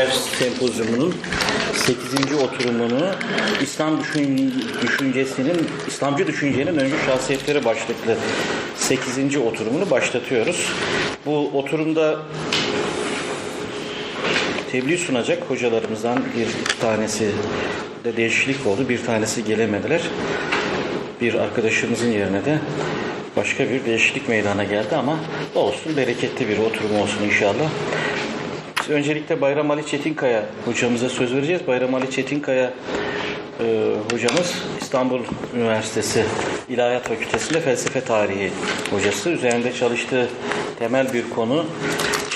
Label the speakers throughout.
Speaker 1: Cumhuriyetler Sempozyumu'nun 8. oturumunu İslam düşün, düşüncesinin, İslamcı düşüncenin öncü şahsiyetleri başlıklı 8. oturumunu başlatıyoruz. Bu oturumda tebliğ sunacak hocalarımızdan bir tanesi de değişiklik oldu. Bir tanesi gelemediler. Bir arkadaşımızın yerine de başka bir değişiklik meydana geldi ama olsun bereketli bir oturum olsun inşallah. Biz öncelikle Bayram Ali Çetinkaya hocamıza söz vereceğiz. Bayram Ali Çetinkaya e, hocamız İstanbul Üniversitesi İlahiyat Fakültesi'nde felsefe tarihi hocası. Üzerinde çalıştığı temel bir konu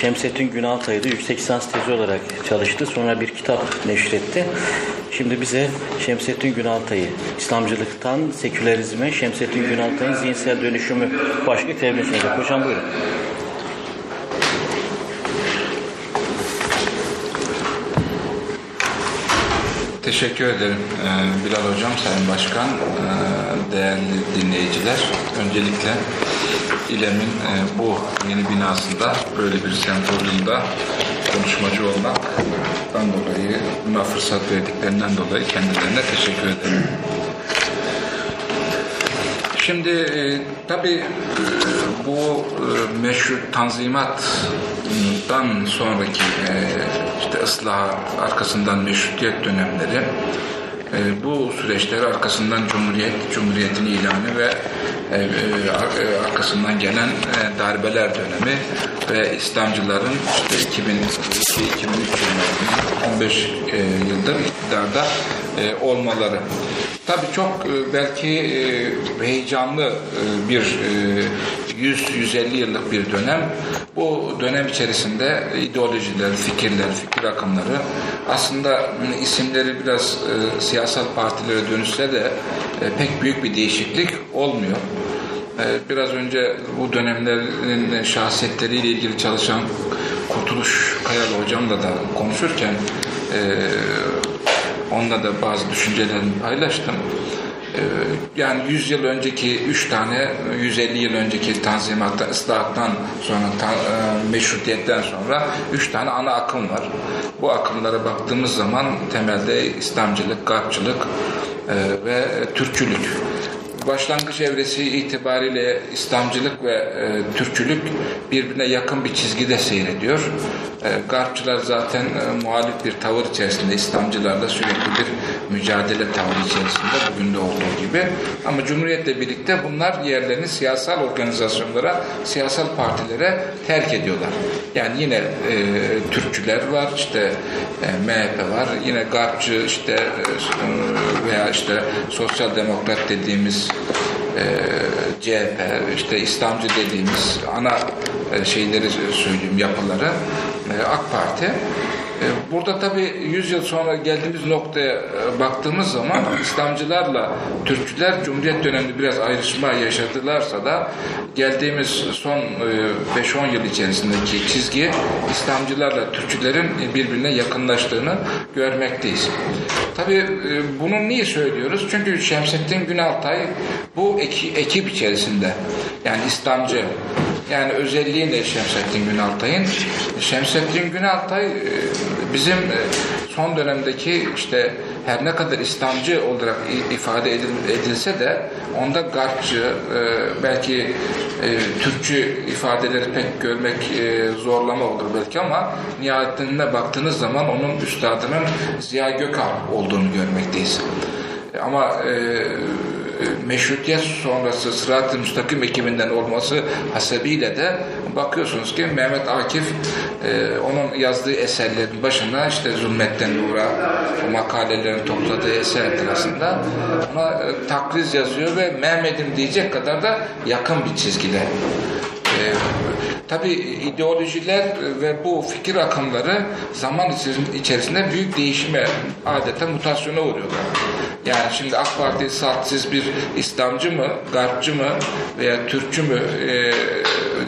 Speaker 1: Şemsettin Günaltay'dı. Yüksek lisans tezi olarak çalıştı. Sonra bir kitap neşretti. Şimdi bize Şemsettin Günaltay'ı, İslamcılıktan sekülerizme, Şemsettin Günaltay'ın zihinsel dönüşümü başlıklı tebliğ sunacak. Hocam buyurun.
Speaker 2: Teşekkür ederim ee, Bilal Hocam, Sayın Başkan, ee, değerli dinleyiciler. Öncelikle İLEM'in e, bu yeni binasında böyle bir sempozyumda konuşmacı olmaktan dolayı, buna fırsat verdiklerinden dolayı kendilerine teşekkür ederim. Şimdi e, tabii e, bu e, meşhur tanzimattan sonraki e, işte ıslah arkasından meşrutiyet dönemleri e, bu süreçleri arkasından Cumhuriyet, Cumhuriyet'in ilanı ve e, e, ar- arkasından gelen e, darbeler dönemi ve İslamcıların işte 2002-2003 yıllarında 15 e, yıldır iktidarda e, olmaları. Tabii çok e, belki e, heyecanlı e, bir e, 100-150 yıllık bir dönem. Bu dönem içerisinde ideolojiler, fikirler, fikir akımları aslında isimleri biraz siyasal partilere dönüşse de pek büyük bir değişiklik olmuyor. Biraz önce bu dönemlerin şahsiyetleriyle ilgili çalışan Kurtuluş Kayalı hocamla da konuşurken onunla da bazı düşüncelerimi paylaştım. Ee, Yani 100 yıl önceki 3 tane, 150 yıl önceki tanzimattan, ıslahattan sonra, ta, e, meşrutiyetten sonra 3 tane ana akım var. Bu akımlara baktığımız zaman temelde İslamcılık, Garpçılık e, ve Türkçülük. Başlangıç evresi itibariyle İslamcılık ve e, Türkçülük birbirine yakın bir çizgide seyrediyor. E, Garpçılar zaten e, muhalif bir tavır içerisinde, İslamcılarla sürekli bir mücadele tavrı içerisinde bugün de olduğu gibi. Ama Cumhuriyet'le birlikte bunlar yerlerini siyasal organizasyonlara, siyasal partilere terk ediyorlar. Yani yine e, Türkçüler var, işte e, MHP var, yine Garpçı işte e, veya işte sosyal demokrat dediğimiz e, CHP, işte İslamcı dediğimiz ana e, şeyleri söyleyeyim yapıları e, AK Parti. E, Burada tabii 100 yıl sonra geldiğimiz noktaya e, baktığımız zaman İslamcılarla Türkçüler Cumhuriyet döneminde biraz ayrışma yaşadılarsa da geldiğimiz son e, 5-10 yıl içerisindeki çizgi İslamcılarla Türkçülerin birbirine yakınlaştığını görmekteyiz. Tabii e, bunu niye söylüyoruz? Çünkü Şemsettin Günaltay bu eki- ekip içerisinde yani İslamcı yani özelliği ne Şemsettin Günaltay'ın? Şemsettin Günaltay e, bizim e, son dönemdeki işte her ne kadar İslamcı olarak ifade edil- edilse de onda Garpçı, e, belki Türkçü ifadeleri pek görmek zorlama olur belki ama nihayetine baktığınız zaman onun üstadının Ziya Gökalp olduğunu görmekteyiz. Ama e, meşrutiyet sonrası sırat-ı müstakim ekibinden olması hasebiyle de bakıyorsunuz ki Mehmet Akif e, onun yazdığı eserlerin başına işte Zulmetten Nur'a o makalelerini topladığı eser arasında ona e, takriz yazıyor ve Mehmet'im diyecek kadar da yakın bir çizgide. E, Tabi ideolojiler ve bu fikir akımları zaman içerisinde büyük değişime adeta mutasyona uğruyorlar. Yani şimdi AK Parti salt siz bir İslamcı mı, Garpçı mı veya Türkçü mü e,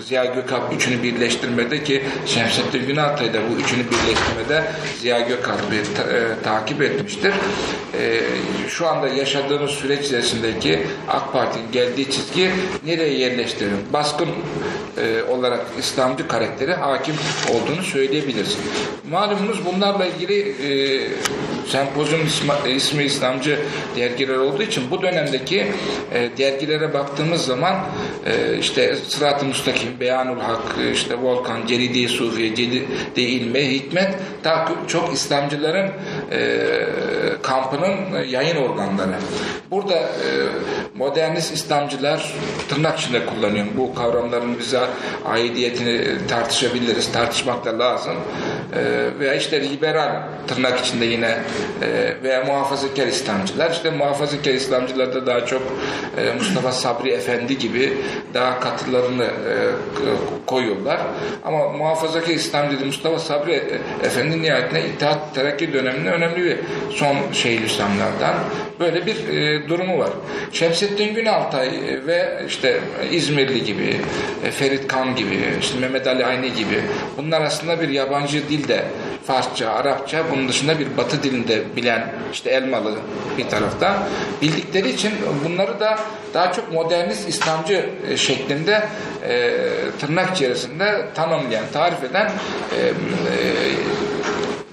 Speaker 2: Ziya Gökalp üçünü birleştirmede ki Şemsettin Günaltay da bu üçünü birleştirmede Ziya Gökalp'i ta- e, takip etmiştir. E, şu anda yaşadığımız süreç içerisindeki AK Parti'nin geldiği çizgi nereye yerleştirelim? Baskın e, olarak İslamcı karakteri hakim olduğunu söyleyebiliriz. Malumunuz bunlarla ilgili e, sempozyum ismi, ismi İslamcı dergiler olduğu için bu dönemdeki e, dergilere baktığımız zaman e, işte Sırat-ı Müstakim, Beyanul Hak, e, işte Volkan, Ceridi Sufiye, Ceridi İlme, Hikmet daha çok İslamcıların e, kampının yayın organları. Burada e, modernist İslamcılar tırnak içinde kullanıyorum. Bu kavramların bize aidiyetini tartışabiliriz, tartışmak da lazım. E, veya işte liberal tırnak içinde yine e, veya muhafazakar İslamcılar. İşte muhafazakar İslamcılarda daha çok e, Mustafa Sabri Efendi gibi daha katılarını e, koyuyorlar. Ama muhafazakar İslamcı Mustafa Sabri Efendi nihayetinde İttihat Terakki döneminde önemli bir son şeyh İslamlardan. Böyle bir e, durumu var. Şemsettin Günaltay e, ve işte İzmirli gibi, e, Ferit Kan gibi, işte Mehmet Ali Ayni gibi bunlar aslında bir yabancı dilde Farsça, Arapça, bunun dışında bir Batı dilinde bilen işte Elmalı bir tarafta bildikleri için bunları da daha çok modernist İslamcı e, şeklinde e, tırnak içerisinde tanımlayan, tarif eden e, e,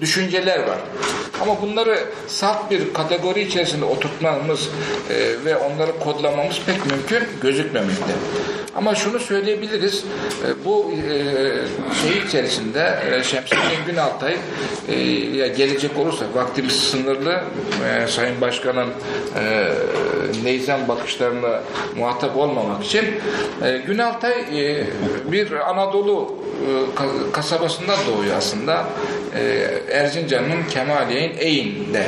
Speaker 2: düşünceler var. Ama bunları salt bir kategori içerisinde oturtmamız e, ve onları kodlamamız pek mümkün gözükmemekte. Ama şunu söyleyebiliriz, e, bu e, şey içerisinde e, Şemsettin Günaltay e, ya gelecek olursa vaktimiz sınırlı, e, Sayın Başkan'ın e, neyzen bakışlarına muhatap olmamak için e, Günaltay e, bir Anadolu e, ka- kasabasında doğuyor aslında. E, Erzincan'ın Kemaliye'nin Eyn'de.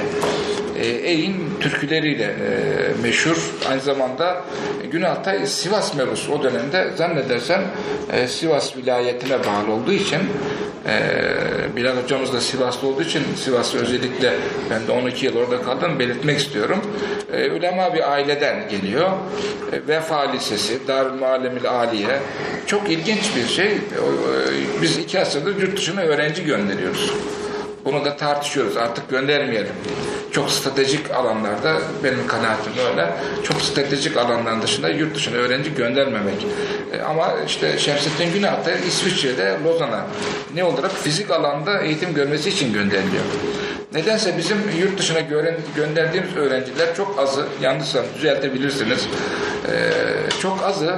Speaker 2: E, Eyn türküleriyle e, meşhur. Aynı zamanda Günaltay Sivas mebusu o dönemde zannedersem e, Sivas vilayetine bağlı olduğu için e, Bilal hocamız da Sivaslı olduğu için Sivas'ı özellikle ben de 12 yıl orada kaldım belirtmek istiyorum. E, ulema bir aileden geliyor. E, Vefa Lisesi, Darül Muallemil Aliye. Çok ilginç bir şey. O, e, Biz iki asırdır yurt dışına öğrenci gönderiyoruz. Bunu da tartışıyoruz. Artık göndermeyelim. Çok stratejik alanlarda benim kanaatim öyle. Çok stratejik alanların dışında yurt dışına öğrenci göndermemek. E, ama işte Şemsettin Günaltay İsviçre'de Lozan'a ne olarak fizik alanda eğitim görmesi için gönderiliyor. Nedense bizim yurt dışına gönderdiğimiz öğrenciler çok azı, yanlışsam düzeltebilirsiniz, e, çok azı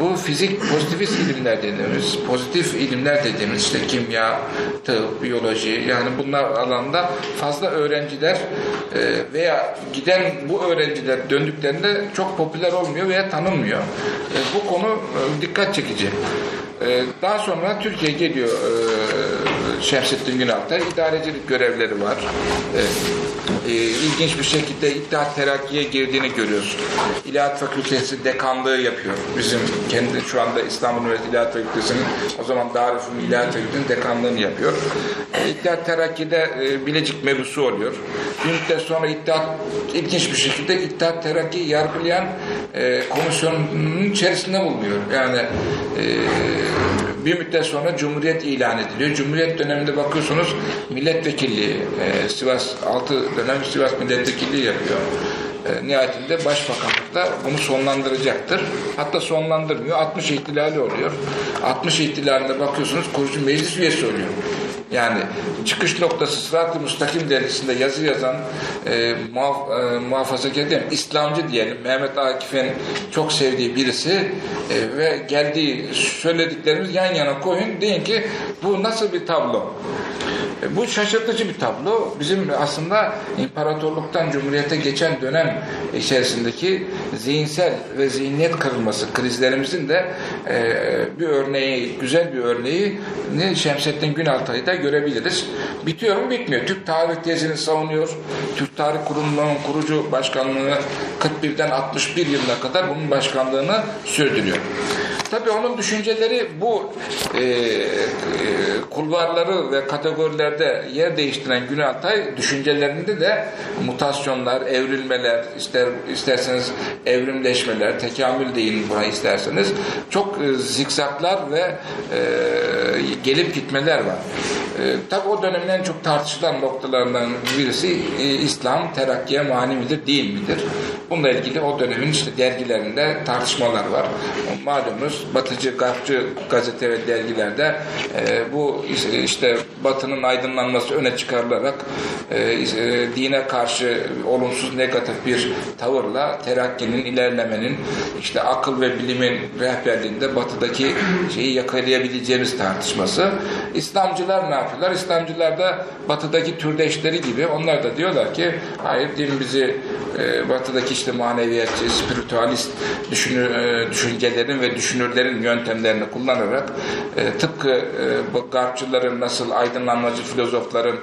Speaker 2: bu fizik pozitivist ilimler dediğimiz, pozitif ilimler dediğimiz işte kimya, tıp, biyoloji yani bunlar alanda fazla öğrenciler e, veya giden bu öğrenciler döndüklerinde çok popüler olmuyor veya tanınmıyor. E, bu konu e, dikkat çekici. Daha sonra Türkiye geliyor Şemsettin Günaltay idarecilik görevleri var. E, e, ilginç bir şekilde İttihat Terakki'ye girdiğini görüyoruz. İlahiyat Fakültesi dekanlığı yapıyor. Bizim kendi şu anda İstanbul Üniversitesi İlahiyat Fakültesi'nin o zaman Darülfünun İlahiyat Fakültesi'nin dekanlığını yapıyor. E, İttihat Terakki'de e, Bilecik mebusu oluyor. Bir müddet sonra İttihat ilginç bir şekilde İttihat Terakki yargılayan e, komisyonun içerisinde bulunuyor. Yani e, bir müddet sonra Cumhuriyet ilan ediliyor. Cumhuriyet döneminde bakıyorsunuz milletvekilliği, e, Sivas 6 dönem Sivas milletvekilliği yapıyor. E, nihayetinde başbakanlık da bunu sonlandıracaktır. Hatta sonlandırmıyor. 60 ihtilali oluyor. 60 ihtilalinde bakıyorsunuz kurucu meclis üyesi oluyor. Yani çıkış noktası Sırat-ı Müstakim dergisinde yazı yazan e, muhaf, e, muhafazakar mi? İslamcı diyelim Mehmet Akif'in çok sevdiği birisi e, ve geldiği söylediklerimiz yan yana koyun deyin ki bu nasıl bir tablo? E, Bu şaşırtıcı bir tablo. Bizim aslında imparatorluktan cumhuriyete geçen dönem içerisindeki zihinsel ve zihniyet kırılması krizlerimizin de e, bir örneği, güzel bir örneği ne Şemsettin Günaltay'da görebiliriz. Bitiyor mu? Bitmiyor. Türk Tarih tezini savunuyor. Türk Tarih Kurumu'nun kurucu başkanlığını 41'den 61 yılına kadar bunun başkanlığını sürdürüyor. Tabii onun düşünceleri bu e, e, kulvarları ve kategorilerde yer değiştiren Güney Altay düşüncelerinde de mutasyonlar, evrilmeler, ister isterseniz evrimleşmeler, tekamül deyin buna isterseniz çok e, zikzaklar ve e, gelip gitmeler var. E, tabii o dönemin en çok tartışılan noktalarından birisi e, İslam terakkiye mani midir değil midir? Bununla ilgili o dönemin işte dergilerinde tartışmalar var. Malumunuz batıcı, garpçı gazete ve dergilerde e, bu işte batının aydınlanması öne çıkarılarak e, e, dine karşı olumsuz negatif bir tavırla terakkinin, ilerlemenin işte akıl ve bilimin rehberliğinde batıdaki şeyi yakalayabileceğimiz tartışması. İslamcılar ne yapıyorlar? İslamcılar da batıdaki türdeşleri gibi onlar da diyorlar ki hayır din bizi e, batıdaki işte maneviyatçı, spiritüalist düşünü, e, düşüncelerin ve düşünürlerin yöntemlerini kullanarak e, tıpkı e, bu garpçıların nasıl aydınlanmacı filozofların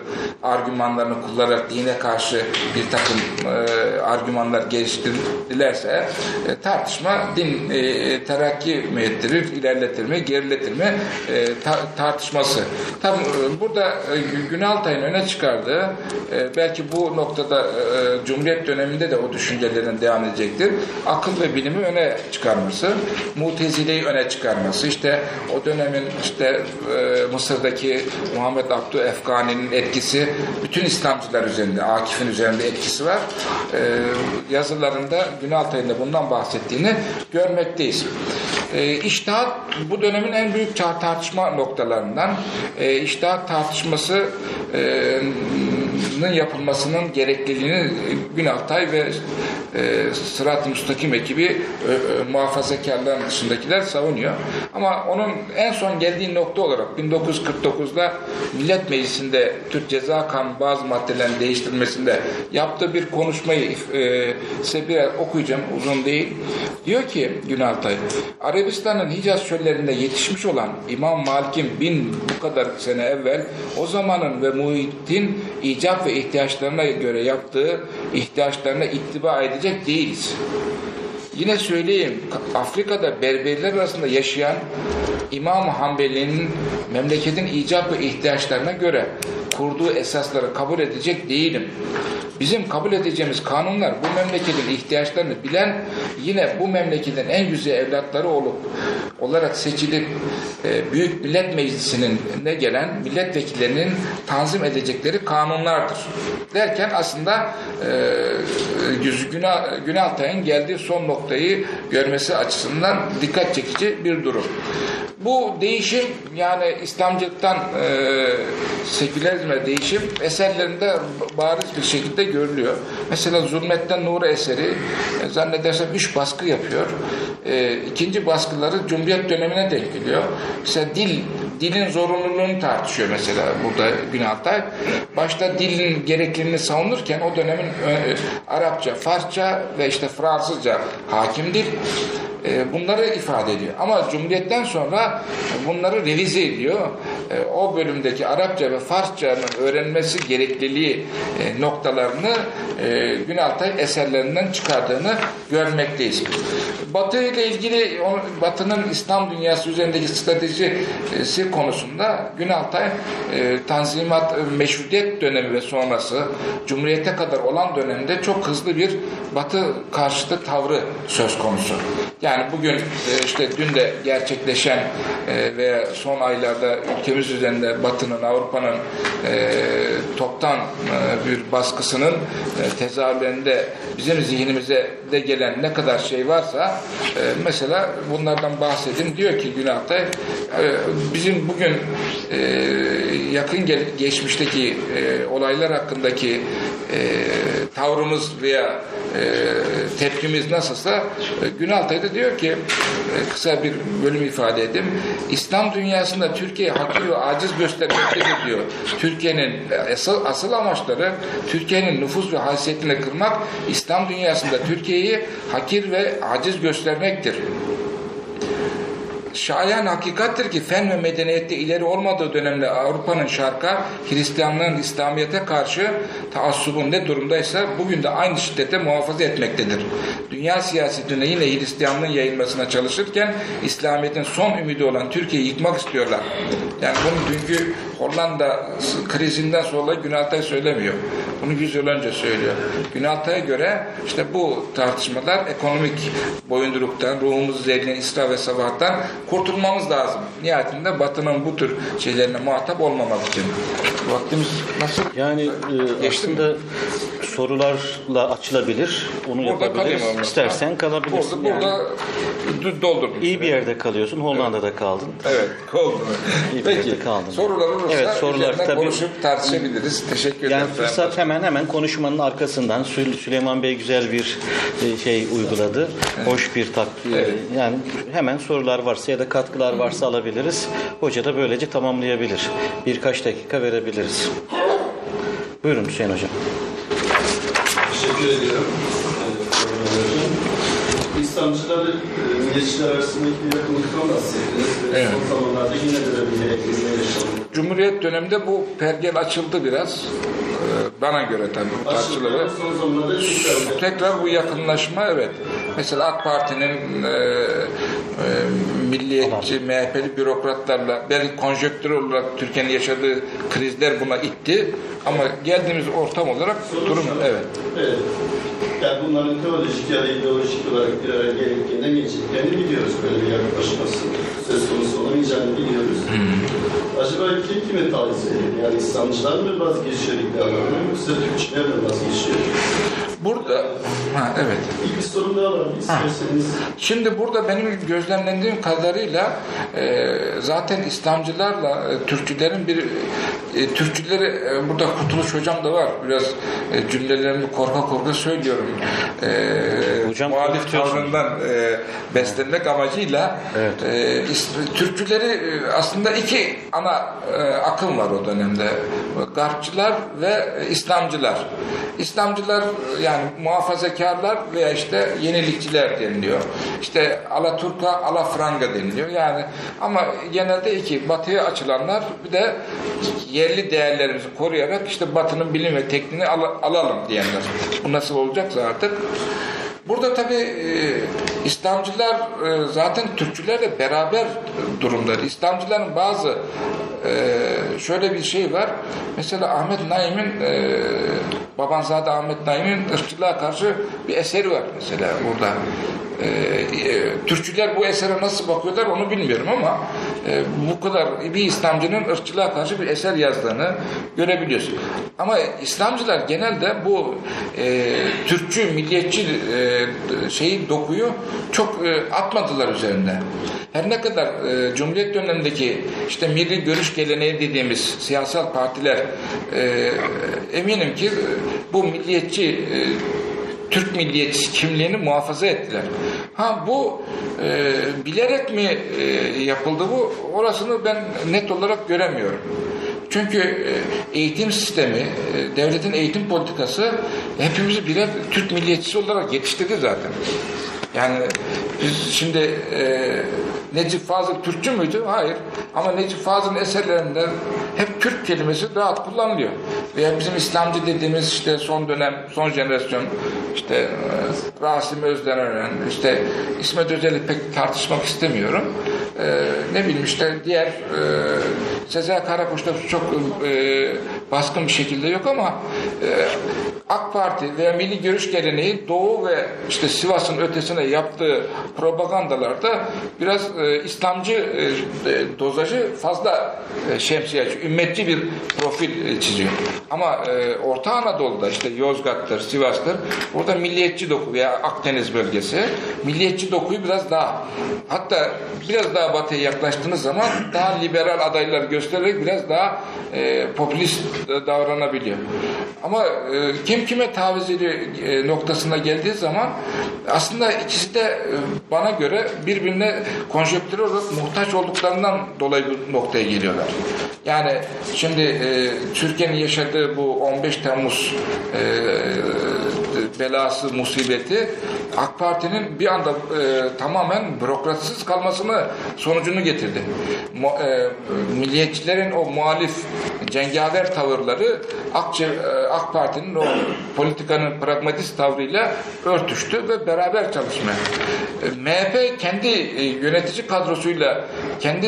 Speaker 2: argümanlarını kullanarak dine karşı bir takım e, argümanlar geliştirdilerse e, tartışma din e, terakki mi ettirir, ilerletir mi, geriletir mi e, ta- tartışması. Tam e, burada e, Günaltay'ın öne çıkardığı e, belki bu noktada e, Cumhuriyet döneminde de o düşüncelerin devam edecektir. Akıl ve bilimi öne çıkarması, mutezileyi öne çıkarması, işte o dönemin işte Mısır'daki Muhammed Abdü Efgani'nin etkisi bütün İslamcılar üzerinde, Akif'in üzerinde etkisi var. Yazılarında Günaltay'ın da bundan bahsettiğini görmekteyiz. İçtihat bu dönemin en büyük tar- tartışma noktalarından. E, İçtihat tartışması e, yapılmasının gerekliliğini Günaltay ve e, Sırat-ı Müstakim ekibi e, e, muhafazakarların dışındakiler savunuyor. Ama onun en son geldiği nokta olarak 1949'da Millet Meclisi'nde Türk Ceza Kanunu bazı maddelerin değiştirilmesinde yaptığı bir konuşmayı e, size biraz okuyacağım uzun değil. Diyor ki Günaltay Arabistan'ın Hicaz çöllerinde yetişmiş olan İmam Malik'in bin bu kadar sene evvel o zamanın ve muhitin icap ve ihtiyaçlarına göre yaptığı ihtiyaçlarına ittiba edecek değiliz. Yine söyleyeyim Afrika'da Berberler arasında yaşayan İmam Hanbeli'nin memleketin icap ve ihtiyaçlarına göre kurduğu esasları kabul edecek değilim. Bizim kabul edeceğimiz kanunlar bu memleketin ihtiyaçlarını bilen yine bu memleketin en güzel evlatları olup olarak seçilip e, Büyük Millet Meclisi'nin ne gelen milletvekillerinin tanzim edecekleri kanunlardır. Derken aslında e, Günal, Günaltay'ın geldiği son noktayı görmesi açısından dikkat çekici bir durum. Bu değişim yani İslamcılıktan e, sekülerizme değişim eserlerinde bariz bir şekilde görülüyor. Mesela Zulmetten Nuri eseri e, zannedersem üç baskı yapıyor. E, ikinci baskıları Cumhuriyet dönemine denk geliyor. Mesela dil dilin zorunluluğunu tartışıyor mesela burada Günaltay. Başta dilin gerekliliğini savunurken o dönemin e, Arapça, Farsça ve işte Fransızca hakim dil e, bunları ifade ediyor. Ama Cumhuriyet'ten sonra bunları revize ediyor. E, o bölümdeki Arapça ve Farsça'nın öğrenmesi gerekliliği e, noktalarını Günaltay eserlerinden çıkardığını görmekteyiz. Batı ile ilgili Batı'nın İslam dünyası üzerindeki stratejisi konusunda Günaltay Tanzimat Meşrutiyet dönemi ve sonrası Cumhuriyete kadar olan dönemde çok hızlı bir Batı karşıtı tavrı söz konusu. Yani bugün işte dün de gerçekleşen ve son aylarda ülkemiz üzerinde Batı'nın, Avrupa'nın toptan bir baskısının tezahürlerinde bizim zihnimize de gelen ne kadar şey varsa mesela bunlardan bahsedin. Diyor ki Günah'ta bizim bugün yakın geçmişteki olaylar hakkındaki tavrımız veya tepkimiz nasılsa Günaltay'da diyor ki kısa bir bölüm ifade edeyim. İslam dünyasında Türkiye hakir ve aciz göstermektedir diyor. Türkiye'nin asıl, asıl amaçları Türkiye'nin nüfus ve haysiyetini kırmak, İslam dünyasında Türkiye'yi hakir ve aciz göstermektir. Şayan hakikattir ki fen ve medeniyette ileri olmadığı dönemde Avrupa'nın şarka, Hristiyanlığın İslamiyet'e karşı taassubun ne durumdaysa bugün de aynı şiddete muhafaza etmektedir. Dünya siyasetinde yine Hristiyanlığın yayılmasına çalışırken İslamiyet'in son ümidi olan Türkiye'yi yıkmak istiyorlar. Yani bunu dünkü Hollanda krizinden sonra Günaltay söylemiyor. Bunu 100 yıl önce söylüyor. Günaltay'a göre işte bu tartışmalar ekonomik boyunduruktan, ruhumuzu zehirleyen israf ve sabahtan kurtulmamız lazım. Nihayetinde Batı'nın bu tür şeylerine muhatap olmamak için. Vaktimiz nasıl?
Speaker 1: Yani e,
Speaker 2: Geçti mi?
Speaker 1: aslında sorularla açılabilir. Onu
Speaker 2: Burada
Speaker 1: yapabiliriz. İstersen kalabilirsin.
Speaker 2: Burada,
Speaker 1: yani.
Speaker 2: burada d- doldurdum.
Speaker 1: İyi bir yerde kalıyorsun. Hollanda'da kaldın.
Speaker 2: Evet, oldu.
Speaker 1: İyi bir
Speaker 2: Peki,
Speaker 1: yerde kaldın.
Speaker 2: sorular olursa
Speaker 1: Evet, sorular tabii-
Speaker 2: konuşup tartışabiliriz. Teşekkür ederim.
Speaker 1: Yani fırsat hemen hemen konuşmanın arkasından Sü- Süleyman Bey güzel bir e, şey uyguladı. Hoş bir tak.
Speaker 2: Evet.
Speaker 1: Yani hemen sorular varsa ya da katkılar varsa alabiliriz. Hoca da böylece tamamlayabilir. Birkaç dakika verebiliriz. Buyurun Hüseyin Hocam.
Speaker 3: Teşekkür ediyorum. Ee, İslamcılar, e, milliyetçiler arasındaki yakınlıktan bahsettiniz. Ve
Speaker 2: Evet.
Speaker 3: Son zamanlarda yine böyle bir yaşandı.
Speaker 2: Cumhuriyet döneminde bu pergel açıldı biraz. Ee, Bana göre tabii bu tartışılır.
Speaker 3: Aslında son zamanlarda tekrar
Speaker 2: Tekrar bu yakınlaşma evet. Mesela AK Parti'nin e, e, milliyetçi, MHP'li bürokratlarla belki konjöktür olarak Türkiye'nin yaşadığı krizler buna itti. Ama geldiğimiz ortam olarak durum evet.
Speaker 3: Evet. Yani bunların teolojik ya da ideolojik olarak bir araya gelip ne geçtiklerini biliyoruz. Böyle bir yaklaşması söz konusu olamayacağını biliyoruz. Acaba kim kime taviz veriyor? Yani İslamcılar mı vazgeçiyor iddialarını yoksa Türkçüler mi vazgeçiyor?
Speaker 2: Burada ha, evet.
Speaker 3: Bir sorum daha var. İsterseniz
Speaker 2: Şimdi burada benim gözlemlediğim kadarıyla e, zaten İslamcılarla e, Türkçülerin bir e, Türkçüleri e, burada Kurtuluş Hocam da var. Biraz e, cümlelerimi korka korka söylüyorum. E,
Speaker 1: Hocam
Speaker 2: muhalif tavrından e, beslenmek amacıyla
Speaker 1: Evet.
Speaker 2: e, Türkçüleri e, aslında iki ana e, akım var o dönemde. Garpçılar ve İslamcılar. İslamcılar e, yani muhafazakarlar veya işte yenilikçiler deniliyor. İşte Alaturka, Alafranga deniliyor. Yani ama genelde iki batıya açılanlar bir de yerli değerlerimizi koruyarak işte batının bilim ve tekniğini al- alalım diyenler. Bu nasıl olacaksa artık Burada tabii e, İslamcılar e, zaten Türkçülerle beraber durumda. İslamcıların bazı e, şöyle bir şey var. Mesela Ahmet Naim'in e, Babanzade Ahmet Naim'in ırkçılığa karşı bir eseri var mesela burada. E, e, Türkçüler bu esere nasıl bakıyorlar onu bilmiyorum ama e, bu kadar bir İslamcının ırkçılığa karşı bir eser yazdığını görebiliyorsun. Ama İslamcılar genelde bu e, Türkçü, milliyetçi e, şeyi dokuyu çok e, atmadılar üzerinde. Her ne kadar e, Cumhuriyet dönemindeki işte milli görüş geleneği dediğimiz siyasal partiler e, eminim ki e, bu milliyetçi e, Türk milliyetçisi kimliğini muhafaza ettiler. Ha bu e, bilerek mi e, yapıldı bu? Orasını ben net olarak göremiyorum. Çünkü e, eğitim sistemi, e, devletin eğitim politikası hepimizi birer Türk milliyetçisi olarak yetiştirdi zaten. Yani biz şimdi Necip Fazıl Türkçü müydü? Hayır. Ama Necip Fazıl'ın eserlerinde hep Türk kelimesi rahat kullanılıyor. Veya bizim İslamcı dediğimiz işte son dönem, son jenerasyon işte e, Rasim Özdenören, işte İsmet Özel'i pek tartışmak istemiyorum. E, ne bileyim işte diğer e, Sezer Karakoç'ta çok e, baskın bir şekilde yok ama e, AK Parti veya Milli Görüş Geleneği Doğu ve işte Sivas'ın ötesine yaptığı propagandalarda biraz e, İslamcı e, e, dozajı fazla e, şemsiye açıyor. Ümmetçi bir profil e, çiziyor. Ama e, Orta Anadolu'da işte Yozgat'tır, Sivas'tır orada milliyetçi doku veya Akdeniz bölgesi milliyetçi dokuyu biraz daha hatta biraz daha batıya yaklaştığınız zaman daha liberal adaylar göstererek biraz daha e, popülist davranabiliyor. Ama e, kim kime taviz ediyor e, noktasına geldiği zaman aslında ikisi de e, bana göre birbirine konjonktürel olarak muhtaç olduklarından dolayı bu noktaya geliyorlar. Yani şimdi e, Türkiye'nin yaşadığı bu 15 Temmuz belası, musibeti AK Parti'nin bir anda e, tamamen bürokratsız kalmasını sonucunu getirdi. Mu, e, milliyetçilerin o muhalif cengaver tavırları AK, e, AK Parti'nin o politikanın pragmatist tavrıyla örtüştü ve beraber çalışmaya. E, MHP kendi e, yönetici kadrosuyla kendi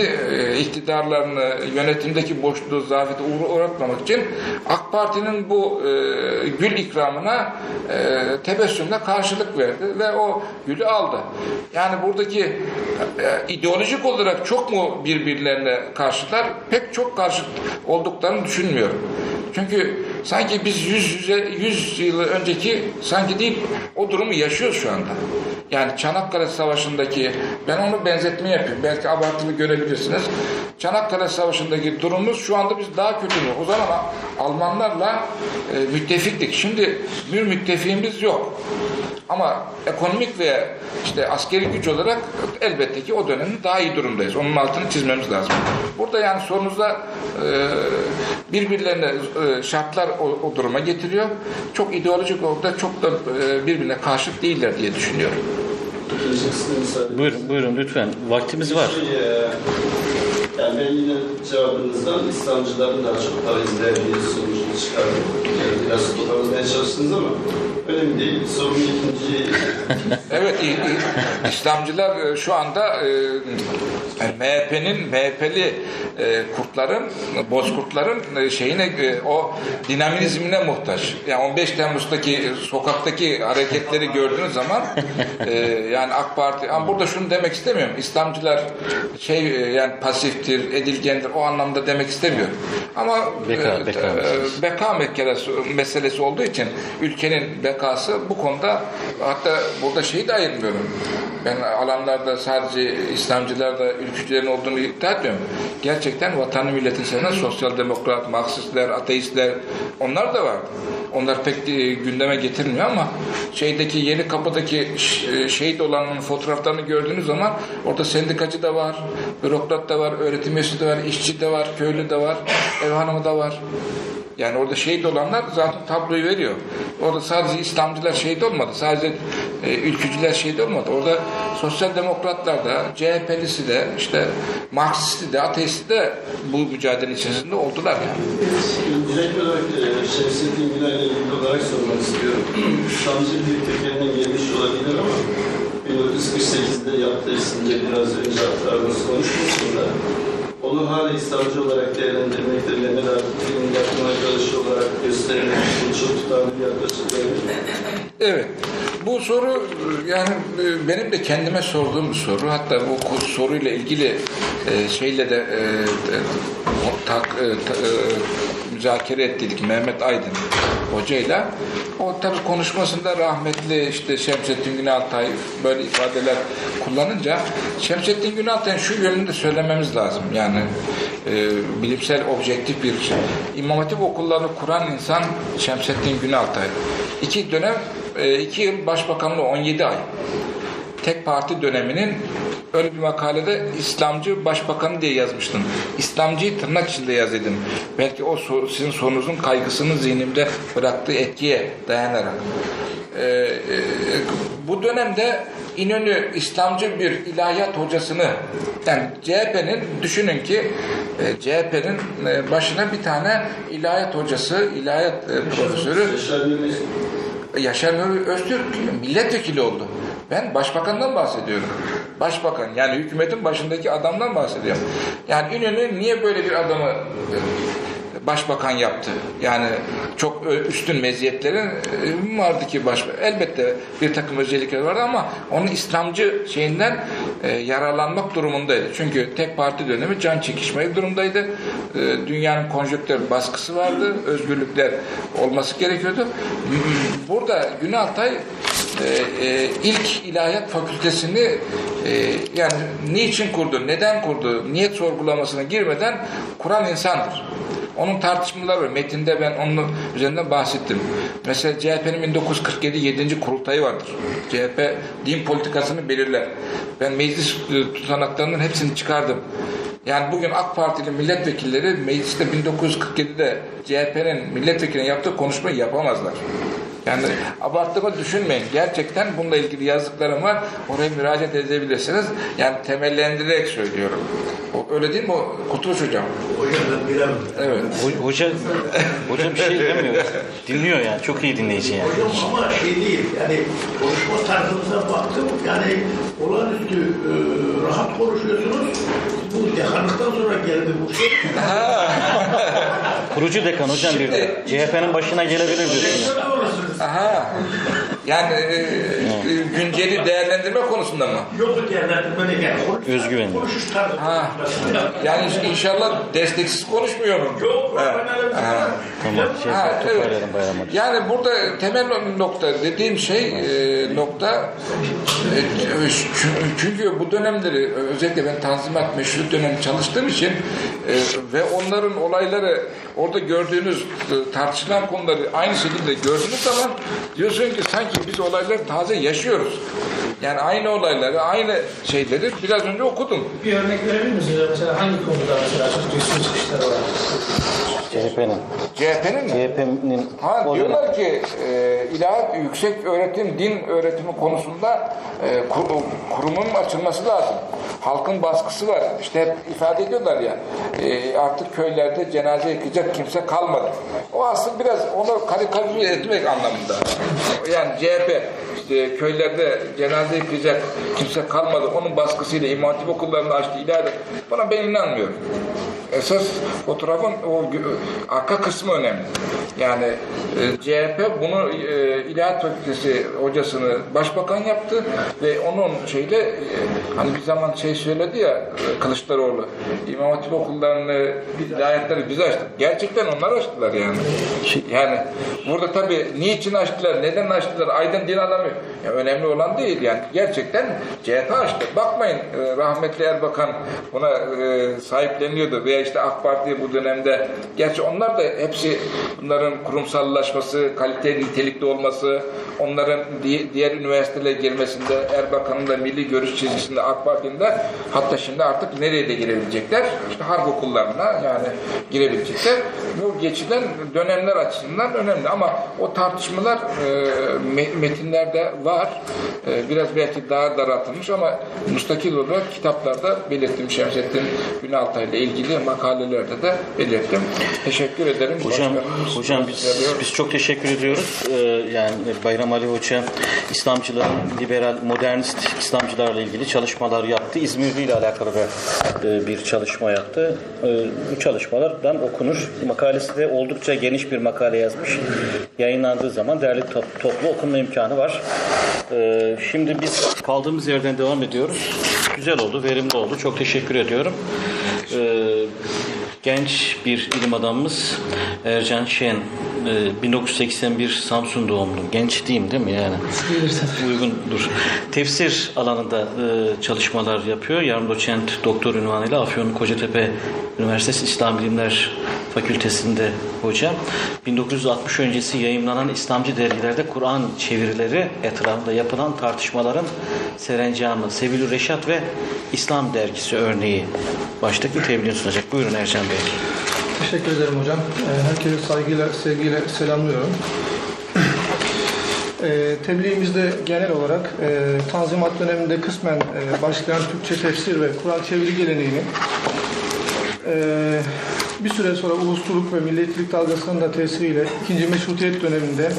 Speaker 2: iktidarlarını yönetimdeki boşluğu, zafiyeti uğra- uğratmamak için AK Parti'nin bu gül ikramına tebessümle karşılık verdi ve o gülü aldı. Yani buradaki ideolojik olarak çok mu birbirlerine karşılar? Pek çok karşıt olduklarını düşünmüyorum. Çünkü sanki biz 100, 100 yıl önceki sanki değil o durumu yaşıyoruz şu anda. Yani Çanakkale Savaşı'ndaki ben onu benzetme yapıyorum. Belki abartılı görebilirsiniz. Çanakkale Savaşı'ndaki durumumuz şu anda biz daha kötü? O zaman Almanlarla e, müttefiktik. Şimdi bir müttefiğimiz yok. Ama ekonomik ve işte askeri güç olarak elbette ki o dönemin daha iyi durumdayız. Onun altını çizmemiz lazım. Burada yani sorunuzda e, birbirlerine e, şartlar o, o duruma getiriyor. Çok ideolojik olarak da çok da e, birbirine karşıt değiller diye düşünüyorum.
Speaker 1: Buyurun, buyurun lütfen. Vaktimiz var.
Speaker 3: Yani ben yine cevabınızdan İslamcıların daha çok para izlediği sonucunu çıkardım. Yani biraz toparlamaya çalıştınız ama önemli değil. Sorun ikinci
Speaker 2: Evet, İ- İ- İslamcılar e, şu anda e, MHP'nin, MHP'li e, kurtların, bozkurtların şeyine, o dinamizmine muhtaç. Yani 15 Temmuz'daki sokaktaki hareketleri gördüğünüz zaman yani AK Parti, ama burada şunu demek istemiyorum. İslamcılar şey yani pasiftir, edilgendir o anlamda demek istemiyorum. Ama
Speaker 1: Beka-
Speaker 2: e,
Speaker 1: beka
Speaker 2: e,
Speaker 1: meselesi.
Speaker 2: beka meselesi, meselesi olduğu için ülkenin bekası bu konuda hatta burada şeyi de ayırmıyorum. Ben alanlarda sadece İslamcılar da ülkücülerin olduğunu iddia etmiyorum. Gerçekten vatanı milleti seven sosyal demokrat, Marksistler, ateistler onlar da var. Onlar pek e, gündeme getirmiyor ama şeydeki yeni kapıdaki e, şehit olanların fotoğraflarını gördüğünüz zaman orada sendikacı da var, bürokrat da var, öğretim üyesi de var, işçi de var, köylü de var, ev hanımı da var. Yani orada şehit olanlar zaten tabloyu veriyor. Orada sadece İslamcılar şehit olmadı. Sadece e, ülkücüler şehit olmadı. Orada sosyal demokratlar da, CHP'lisi de, işte Marksisti de, ateisti de bu mücadele içerisinde oldular yani.
Speaker 3: Direkt olarak e, Şemsettin Güler'le ilgili olarak sormak istiyorum. Şamcı bir kökeninden gelmiş olabilir ama 1948'de yaptığı isimce biraz önce aktardığınız konuşmasında onu hala İslamcı olarak değerlendirmekte Mehmet Akif'in yakın arkadaşı olarak göstermek için çok tutarlı bir yaklaşım.
Speaker 2: Evet. Bu soru yani e, benim de kendime sorduğum bir soru. Hatta bu soruyla ilgili e, şeyle de e, tak, ta- e, müzakere ettik Mehmet Aydın hocayla. O tabii konuşmasında rahmetli işte Şemsettin Günaltay böyle ifadeler kullanınca Şemsettin Günaltay'ın şu yönünü de söylememiz lazım. Yani e, bilimsel objektif bir. İmam Hatip okullarını kuran insan Şemsettin Günaltay. İki dönem, e, iki yıl başbakanlığı 17 ay. Tek parti döneminin öyle bir makalede İslamcı başbakanı diye yazmıştım. İslamcıyı tırnak içinde yazıyordum. Belki o sizin sorunuzun kaygısının zihnimde bıraktığı etkiye dayanarak. Ee, e, bu dönemde İnönü İslamcı bir ilahiyat hocasını yani CHP'nin düşünün ki e, CHP'nin e, başına bir tane ilahiyat hocası, ilahiyat e, profesörü
Speaker 3: Yaşar Nuri
Speaker 2: Yaşar Nuri Öztürk milletvekili oldu. Ben başbakandan bahsediyorum. Başbakan yani hükümetin başındaki adamdan bahsediyorum. Yani İnönü niye böyle bir adamı e, başbakan yaptı? Yani çok üstün meziyetleri e, vardı ki baş elbette bir takım özellikleri vardı ama onun İslamcı şeyinden e, yararlanmak durumundaydı. Çünkü tek parti dönemi can çekişmeli durumdaydı. Dünyanın konjonktür baskısı vardı. Özgürlükler olması gerekiyordu. Burada Günaltay e, e, ilk ilahiyat fakültesini e, yani niçin kurdu, neden kurdu, niyet sorgulamasına girmeden kuran insandır. Onun tartışmaları var. Metinde ben onun üzerinden bahsettim. Mesela CHP'nin 1947 7. kurultayı vardır. CHP din politikasını belirler. Ben meclis e, tutanaklarının hepsini çıkardım. Yani bugün AK Partili milletvekilleri mecliste 1947'de CHP'nin milletvekiline yaptığı konuşmayı yapamazlar. Yani abarttığımı düşünmeyin. Gerçekten bununla ilgili yazdıklarım var. Oraya müracaat edebilirsiniz. Yani temellendirerek söylüyorum. O, öyle değil mi o Kurtuluş Hocam?
Speaker 4: Hocam ben bilemem.
Speaker 2: Evet.
Speaker 1: Ho- Hoca, hoca bir şey demiyor. Dinliyor yani. Çok iyi dinleyici yani.
Speaker 4: Hocam ama şey değil yani konuşma tarzınıza baktım yani olağanüstü e, rahat konuşuyorsunuz. Bu dekanlıktan sonra geldi bu şey.
Speaker 1: Kurucu dekan hocam bir de. CHP'nin başına gelebilir diyorsun.
Speaker 2: Aha. Yani e, günceli değerlendirme konusunda mı?
Speaker 4: Yok. Konuş-
Speaker 1: Özgüvenli.
Speaker 4: Konuşuş tarzı.
Speaker 2: Ha. Yani inşallah desteksiz konuşmuyorum.
Speaker 4: Yok
Speaker 2: Ha.
Speaker 4: şey
Speaker 2: Ha.
Speaker 1: Tamam. Şey,
Speaker 2: Ha, evet. Yani burada temel nokta dediğim şey e, nokta e, çünkü bu dönemleri özellikle ben Tanzimat Meşrut dönemi çalıştığım için e, ve onların olayları orada gördüğünüz tartışılan konuları aynı şekilde gördüğünüz zaman diyorsun ki sanki biz olayları taze yaşıyoruz. Yani aynı olayları, aynı şeyleri biraz önce okudum.
Speaker 5: Bir örnek verebilir misiniz? Mesela hangi konuda mesela çok üstün çıkışları var?
Speaker 1: CHP'nin.
Speaker 2: CHP'nin mi?
Speaker 1: CHP'nin
Speaker 2: Ha diyorlar ki e, ilahiyat yüksek öğretim, din öğretimi konusunda e, kur- kurumun açılması lazım. Halkın baskısı var. İşte hep ifade ediyorlar ya e, artık köylerde cenaze yıkayacak kimse kalmadı. O aslında biraz onu karikatür etmek anlamında. Yani CHP işte köylerde cenaze yıkayacak kimse kalmadı. Onun baskısıyla İmam Hatip okullarını açtı ilahiyat. Buna ben inanmıyorum. Esas fotoğrafın o arka kısmı önemli. Yani e, CHP bunu e, İlahiyat Fakültesi hocasını başbakan yaptı ve onun şeyle e, hani bir zaman şey söyledi ya e, Kılıçdaroğlu İmam Hatip okullarını ilahiyatları biz açtık. Gerçekten onlar açtılar yani. Yani burada tabii niçin açtılar, neden açtılar, aydın din adamı ya önemli olan değil yani. Gerçekten CHP açtı. Bakmayın e, rahmetli Erbakan buna e, sahipleniyordu veya işte AK Parti bu dönemde gerçi onlar da hepsi bunların kurumsallaşması, kalite nitelikli olması, onların di- diğer üniversitelere girmesinde Erbakan'ın da milli görüş çizgisinde AK Parti'nin de hatta şimdi artık nereye de girebilecekler? İşte harp okullarına yani girebilecekler. Bu geçilen dönemler açısından önemli ama o tartışmalar e, me- metinlerde var. E, biraz belki daha daraltılmış ama müstakil olarak kitaplarda belirttim Şemsettin Günaltay ile ilgili makalelerde de belirttim. Teşekkür ederim.
Speaker 1: Hocam,
Speaker 2: Başkanımız
Speaker 1: hocam biz, biz çok teşekkür ediyoruz. Ee, yani Bayram Ali Hoca İslamcıların liberal, modernist İslamcılarla ilgili çalışmalar yaptı. İzmirli ile alakalı da e, bir çalışma yaptı. E, bu çalışmalardan okunur. Makalesi de oldukça geniş bir makale yazmış. Yayınlandığı zaman değerli top- toplu okunma imkanı var. E, şimdi biz kaldığımız yerden devam ediyoruz. Güzel oldu, verimli oldu. Çok teşekkür ediyorum. E, genç bir ilim adamımız Ercan Şen e, 1981 Samsun doğumlu. Genç diyeyim değil mi yani? Uygundur. Tefsir alanında e, çalışmalar yapıyor. Yarım doçent doktor ünvanıyla Afyon Kocatepe Üniversitesi İslam Bilimler Fakültesinde hoca. 1960 öncesi yayımlanan İslamcı dergilerde Kur'an çevirileri etrafında yapılan tartışmaların serencamı Sevilü Reşat ve İslam dergisi örneği başlıklı tebliğ sunacak. Buyurun Ercan Bey.
Speaker 5: Teşekkür ederim hocam. Ee, Herkese saygıyla, sevgiyle selamlıyorum. Ee, tebliğimizde genel olarak e, Tanzimat döneminde kısmen e, başlayan Türkçe tefsir ve Kur'an çeviri geleneğini e, bir süre sonra ulusçuluk ve milliyetçilik dalgasının da tesiriyle ikinci meşrutiyet döneminde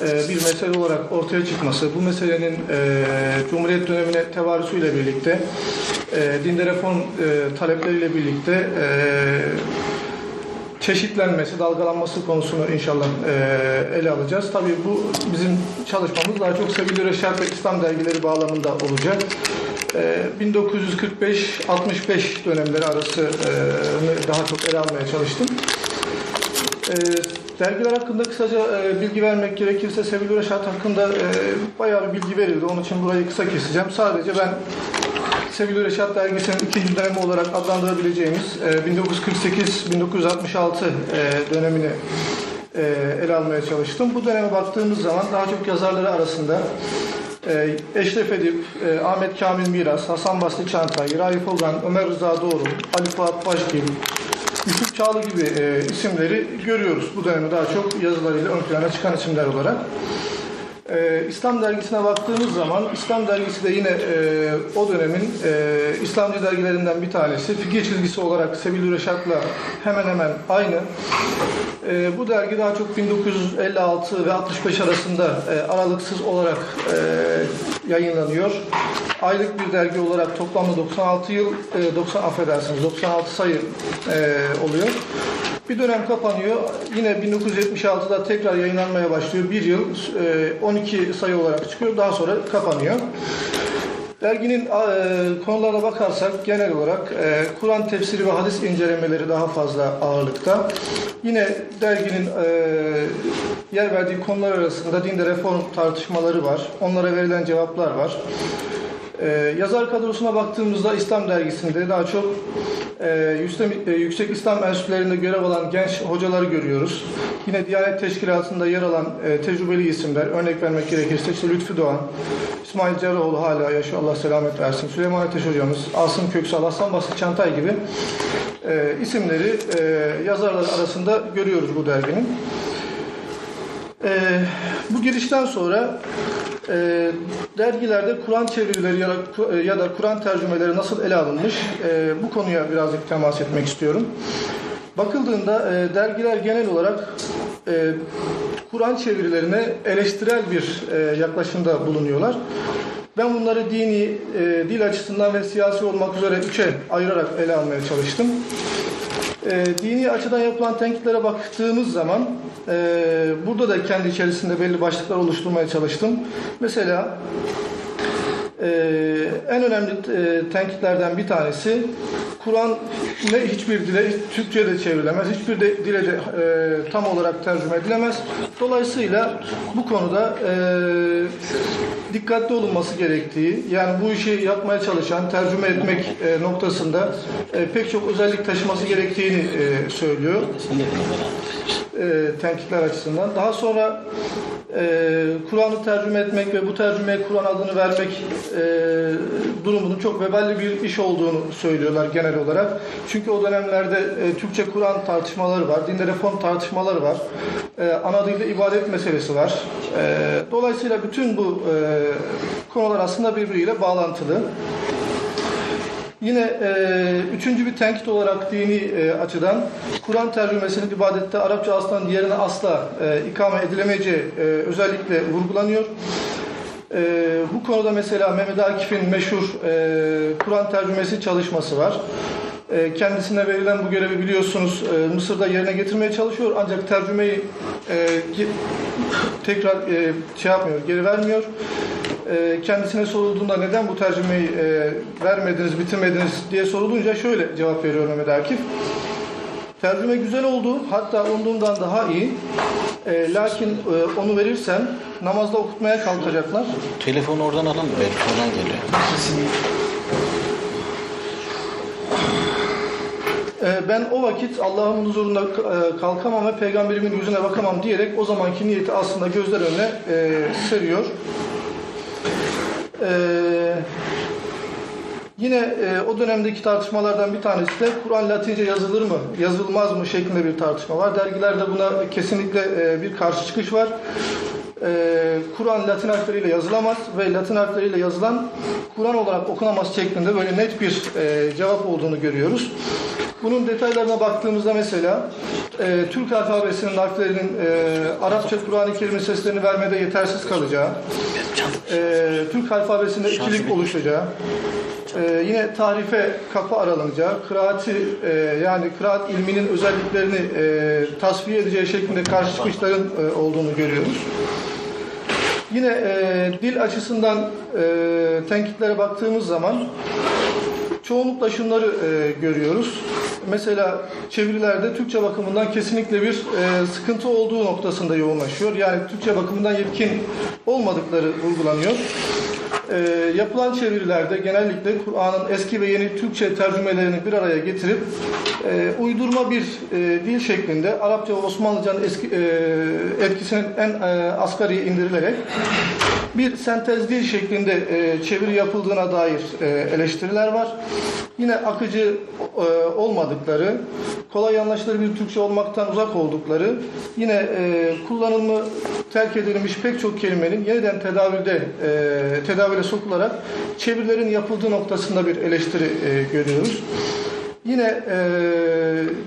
Speaker 5: e, bir mesele olarak ortaya çıkması, bu meselenin Cumhuriyet dönemine tevarüsüyle birlikte e, dinde reform talepleriyle birlikte e, çeşitlenmesi, dalgalanması konusunu inşallah e, ele alacağız. Tabii bu bizim çalışmamız daha çok Sebil Reşat ve İslam dergileri bağlamında olacak. E, 1945-65 dönemleri arası e, daha çok ele almaya çalıştım. E, dergiler hakkında kısaca e, bilgi vermek gerekirse Sebil Reşat hakkında e, bayağı bir bilgi verildi. Onun için burayı kısa keseceğim. Sadece ben Sebil Reşat dergisinin ikinci dönemi olarak adlandırabileceğimiz e, 1948-1966 e, dönemini e, ele almaya çalıştım. Bu döneme baktığımız zaman daha çok yazarları arasında e, Eşref Edip, e, Ahmet Kamil Miras, Hasan Basri Çantay, Raif Ogan, Ömer Rıza Doğru, Ali Fuat Başgil, Yusuf Çağlı gibi e, isimleri görüyoruz. Bu dönemi daha çok yazılarıyla ön plana çıkan isimler olarak. Ee, İslam dergisine baktığımız zaman İslam dergisi de yine e, o dönemin e, İslamcı dergilerinden bir tanesi. Fikir çizgisi olarak Sebil Reşat'la hemen hemen aynı. E, bu dergi daha çok 1956 ve 65 arasında e, aralıksız olarak e, yayınlanıyor. Aylık bir dergi olarak toplamda 96 yıl, e, 90 affedersiniz 96 sayı e, oluyor. Bir dönem kapanıyor. Yine 1976'da tekrar yayınlanmaya başlıyor. Bir yıl e, 12 sayı olarak çıkıyor. Daha sonra kapanıyor. Derginin e, konularına bakarsak genel olarak e, Kur'an tefsiri ve hadis incelemeleri daha fazla ağırlıkta. Yine derginin e, yer verdiği konular arasında dinde reform tartışmaları var. Onlara verilen cevaplar var. Ee, yazar kadrosuna baktığımızda İslam dergisinde daha çok e, yüksek, e, yüksek İslam enstitülerinde görev alan genç hocaları görüyoruz. Yine Diyanet Teşkilatı'nda yer alan e, tecrübeli isimler, örnek vermek gerekirse işte Lütfü Doğan, İsmail Cerrahoğlu hala yaşıyor, Allah selamet versin, Süleyman Ateş hocamız, Asım Köksal, Aslan Basri Çantay gibi e, isimleri e, yazarlar arasında görüyoruz bu derginin. Ee, bu girişten sonra e, dergilerde Kur'an çevirileri ya da, ya da Kur'an tercümeleri nasıl ele alınmış e, bu konuya birazcık temas etmek istiyorum. Bakıldığında e, dergiler genel olarak e, Kur'an çevirilerine eleştirel bir e, yaklaşımda bulunuyorlar. Ben bunları dini, e, dil açısından ve siyasi olmak üzere üçe ayırarak ele almaya çalıştım. E, dini açıdan yapılan tenkitlere baktığımız zaman e, burada da kendi içerisinde belli başlıklar oluşturmaya çalıştım. Mesela e, en önemli e, tenkitlerden bir tanesi Kur'an ne hiçbir dile Türkçe de çevrilemez, hiçbir de dile de e, tam olarak tercüme edilemez. Dolayısıyla bu konuda e, dikkatli olunması gerektiği, yani bu işi yapmaya çalışan, tercüme etmek e, noktasında e, pek çok özellik taşıması gerektiğini e, söylüyor e, tenkitler açısından. Daha sonra e, Kur'an'ı tercüme etmek ve bu tercümeye Kur'an adını vermek e, durumunun çok veballi bir iş olduğunu söylüyorlar genel olarak. Çünkü o dönemlerde e, Türkçe Kur'an tartışmaları var, dinde reform tartışmaları var, e, ana dilde ibadet meselesi var. Dolayısıyla bütün bu konular aslında birbiriyle bağlantılı. Yine e, üçüncü bir tenkit olarak dini e, açıdan Kur'an tercümesinin ibadette Arapça aslan diğerine asla e, ikame edilemeyeceği e, özellikle vurgulanıyor. E, bu konuda mesela Mehmet Akif'in meşhur e, Kur'an tercümesi çalışması var. E, kendisine verilen bu görevi biliyorsunuz e, Mısır'da yerine getirmeye çalışıyor ancak tercümeyi e, tekrar e, şey yapmıyor, geri vermiyor. E, kendisine sorulduğunda neden bu tercümeyi e, vermediniz, bitirmediniz diye sorulunca şöyle cevap veriyor Mehmet Akif. Tercüme güzel oldu, hatta umduğumdan daha iyi. E, lakin e, onu verirsem namazda okutmaya kalkacaklar.
Speaker 1: Telefonu oradan alın belki oradan geliyor.
Speaker 5: E, ben o vakit Allah'ın huzurunda e, kalkamam ve peygamberimin yüzüne bakamam diyerek o zamanki niyeti aslında gözler önüne e, seriyor. E, yine e, o dönemdeki tartışmalardan bir tanesi de Kur'an Latince yazılır mı, yazılmaz mı şeklinde bir tartışma var. Dergilerde buna kesinlikle e, bir karşı çıkış var. E, Kur'an Latin harfleriyle yazılamaz ve Latin harfleriyle yazılan Kur'an olarak okunamaz şeklinde böyle net bir e, cevap olduğunu görüyoruz. Bunun detaylarına baktığımızda mesela e, Türk alfabesinin harflerinin e, Arapça Kur'an-ı Kerim'in seslerini vermede yetersiz kalacağı, e, Türk alfabesinde ikilik oluşacağı, e, yine tarife kapı aralanacağı, kıraati e, yani kıraat ilminin özelliklerini e, tasfiye edeceği şeklinde karşı çıkışların e, olduğunu görüyoruz. Yine e, dil açısından e, tenkitlere baktığımız zaman çoğunlukla şunları e, görüyoruz. Mesela çevirilerde Türkçe bakımından kesinlikle bir e, sıkıntı olduğu noktasında yoğunlaşıyor. Yani Türkçe bakımından yetkin olmadıkları vurgulanıyor. E, yapılan çevirilerde genellikle Kur'an'ın eski ve yeni Türkçe tercümelerini bir araya getirip e, uydurma bir e, dil şeklinde Arapça ve Osmanlıcanın eski, e, etkisinin en e, asgariye indirilerek bir sentez dil şeklinde e, çeviri yapıldığına dair e, eleştiriler var. Yine akıcı e, olmadıkları, kolay anlaşılır bir Türkçe olmaktan uzak oldukları, yine e, kullanımı terk edilmiş pek çok kelimenin yeniden tedavülde e, tedavüle sokularak çevirilerin yapıldığı noktasında bir eleştiri e, görüyoruz. Yine e,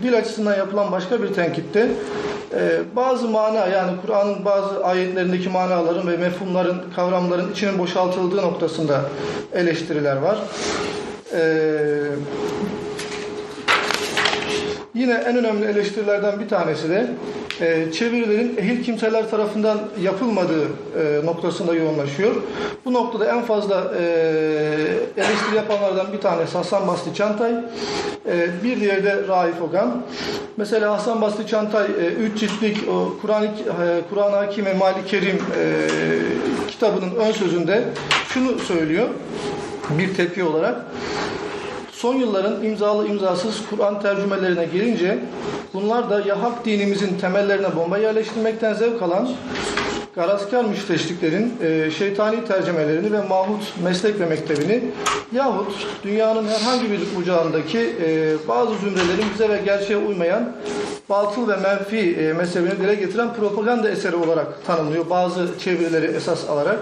Speaker 5: dil açısından yapılan başka bir tenkitte e, bazı mana yani Kur'an'ın bazı ayetlerindeki manaların ve mefhumların, kavramların içinin boşaltıldığı noktasında eleştiriler var. E, Yine en önemli eleştirilerden bir tanesi de e, çevirilerin ehil kimseler tarafından yapılmadığı e, noktasında yoğunlaşıyor. Bu noktada en fazla e, eleştiri yapanlardan bir tanesi Hasan Basri Çantay, e, bir diğeri de Raif Ogan. Mesela Hasan Basri Çantay 3 ciltlik o Kur'an-ı e, Kur'an-ı Hakime Mali Kerim e, kitabının ön sözünde şunu söylüyor bir tepki olarak. Son yılların imzalı imzasız Kur'an tercümelerine gelince bunlar da ya hak dinimizin temellerine bomba yerleştirmekten zevk alan garaskar müşteşliklerin e, şeytani tercümelerini ve mahut meslek ve mektebini yahut dünyanın herhangi bir bucağındaki e, bazı zümrelerin bize ve gerçeğe uymayan batıl ve menfi e, mezhebini dile getiren propaganda eseri olarak tanımlıyor. Bazı çevirileri esas alarak.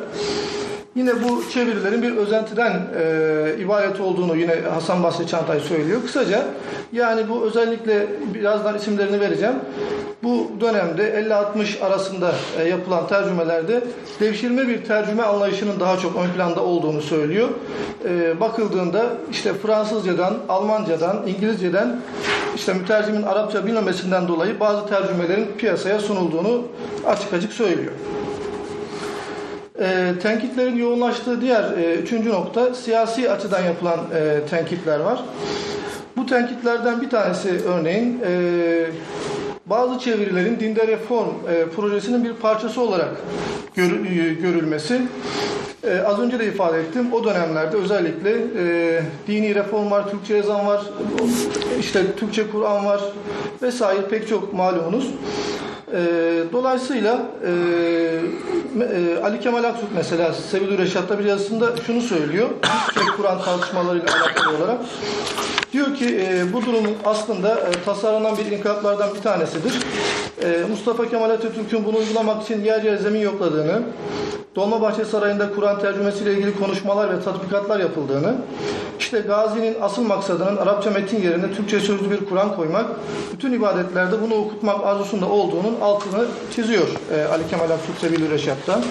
Speaker 5: Yine bu çevirilerin bir özentiden e, ibaret olduğunu yine Hasan Basri Çantay söylüyor. Kısaca yani bu özellikle birazdan isimlerini vereceğim. Bu dönemde 50-60 arasında e, yapılan tercümelerde devşirme bir tercüme anlayışının daha çok ön planda olduğunu söylüyor. E, bakıldığında işte Fransızcadan, Almancadan, İngilizceden işte mütercimin Arapça bilmemesinden dolayı bazı tercümelerin piyasaya sunulduğunu açık açık söylüyor. E, tenkitlerin yoğunlaştığı diğer e, üçüncü nokta siyasi açıdan yapılan e, tenkitler var. Bu tenkitlerden bir tanesi örneğin e, bazı çevirilerin dinde reform e, projesinin bir parçası olarak gör, e, görülmesi. E, az önce de ifade ettim. O dönemlerde özellikle e, dini reform var, Türkçe ezan var, işte Türkçe Kur'an var vesaire pek çok malumunuz. E, dolayısıyla e, e, Ali Kemal Aktürk mesela Sebil Reşat'ta bir yazısında şunu söylüyor. Kur'an tartışmalarıyla alakalı olarak. Diyor ki e, bu durum aslında e, tasarlanan bir inkılaplardan bir tanesidir. E, Mustafa Kemal Atatürk'ün bunu uygulamak için yer yer zemin yokladığını, Dolmabahçe Sarayı'nda Kur'an tercümesiyle ilgili konuşmalar ve tatbikatlar yapıldığını, işte Gazi'nin asıl maksadının Arapça metin yerine Türkçe sözlü bir Kur'an koymak, bütün ibadetlerde bunu okutmak arzusunda olduğunun altını çiziyor e, Ali Kemal Atatürk Sebil Reşat'ta.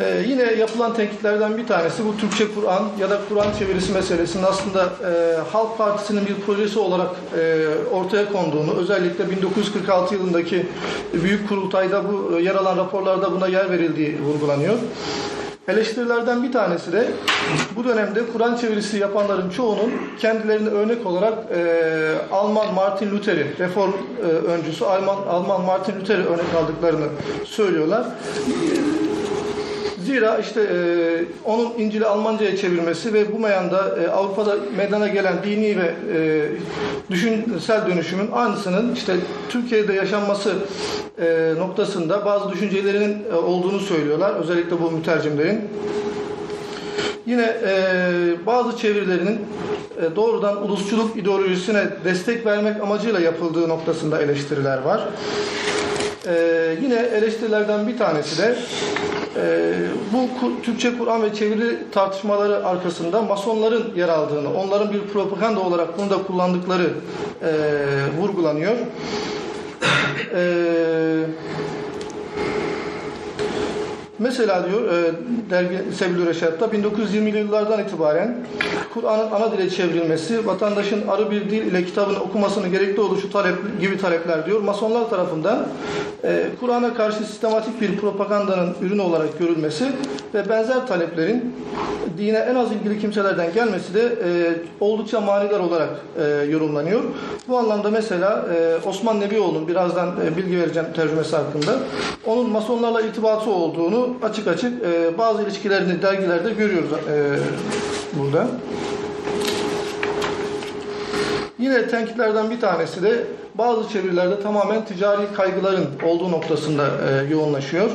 Speaker 5: Ee, yine yapılan tenkitlerden bir tanesi bu Türkçe Kur'an ya da Kur'an çevirisi meselesinin aslında e, Halk Partisi'nin bir projesi olarak e, ortaya konduğunu, özellikle 1946 yılındaki Büyük Kurultay'da bu yer alan raporlarda buna yer verildiği vurgulanıyor. Eleştirilerden bir tanesi de bu dönemde Kur'an çevirisi yapanların çoğunun kendilerini örnek olarak e, Alman Martin Luther'i, reform e, öncüsü Alman, Alman Martin Luther'i örnek aldıklarını söylüyorlar. Zira işte e, onun İncil'i Almanca'ya çevirmesi ve bu meyanda e, Avrupa'da meydana gelen dini ve e, düşünsel dönüşümün aynısının işte Türkiye'de yaşanması e, noktasında bazı düşüncelerinin e, olduğunu söylüyorlar. Özellikle bu mütercimlerin. Yine e, bazı çevirilerinin e, doğrudan ulusçuluk ideolojisine destek vermek amacıyla yapıldığı noktasında eleştiriler var. Ee, yine eleştirilerden bir tanesi de e, bu Türkçe Kur'an ve çeviri tartışmaları arkasında masonların yer aldığını, onların bir propaganda olarak bunu da kullandıkları e, vurgulanıyor. Eee Mesela diyor e, dergi Sebil Reşat'ta 1920'li yıllardan itibaren Kur'an'ın ana dile çevrilmesi, vatandaşın arı bir dil ile kitabını okumasını gerekli oluşu talep, gibi talepler diyor. Masonlar tarafından e, Kur'an'a karşı sistematik bir propagandanın ürünü olarak görülmesi ve benzer taleplerin dine en az ilgili kimselerden gelmesi de e, oldukça manidar olarak e, yorumlanıyor. Bu anlamda mesela e, Osman Nebioğlu'nun birazdan e, bilgi vereceğim tercümesi hakkında onun masonlarla irtibatı olduğunu açık açık e, bazı ilişkilerini dergilerde görüyoruz e, burada. Yine tenkitlerden bir tanesi de bazı çevirilerde tamamen ticari kaygıların olduğu noktasında e, yoğunlaşıyor.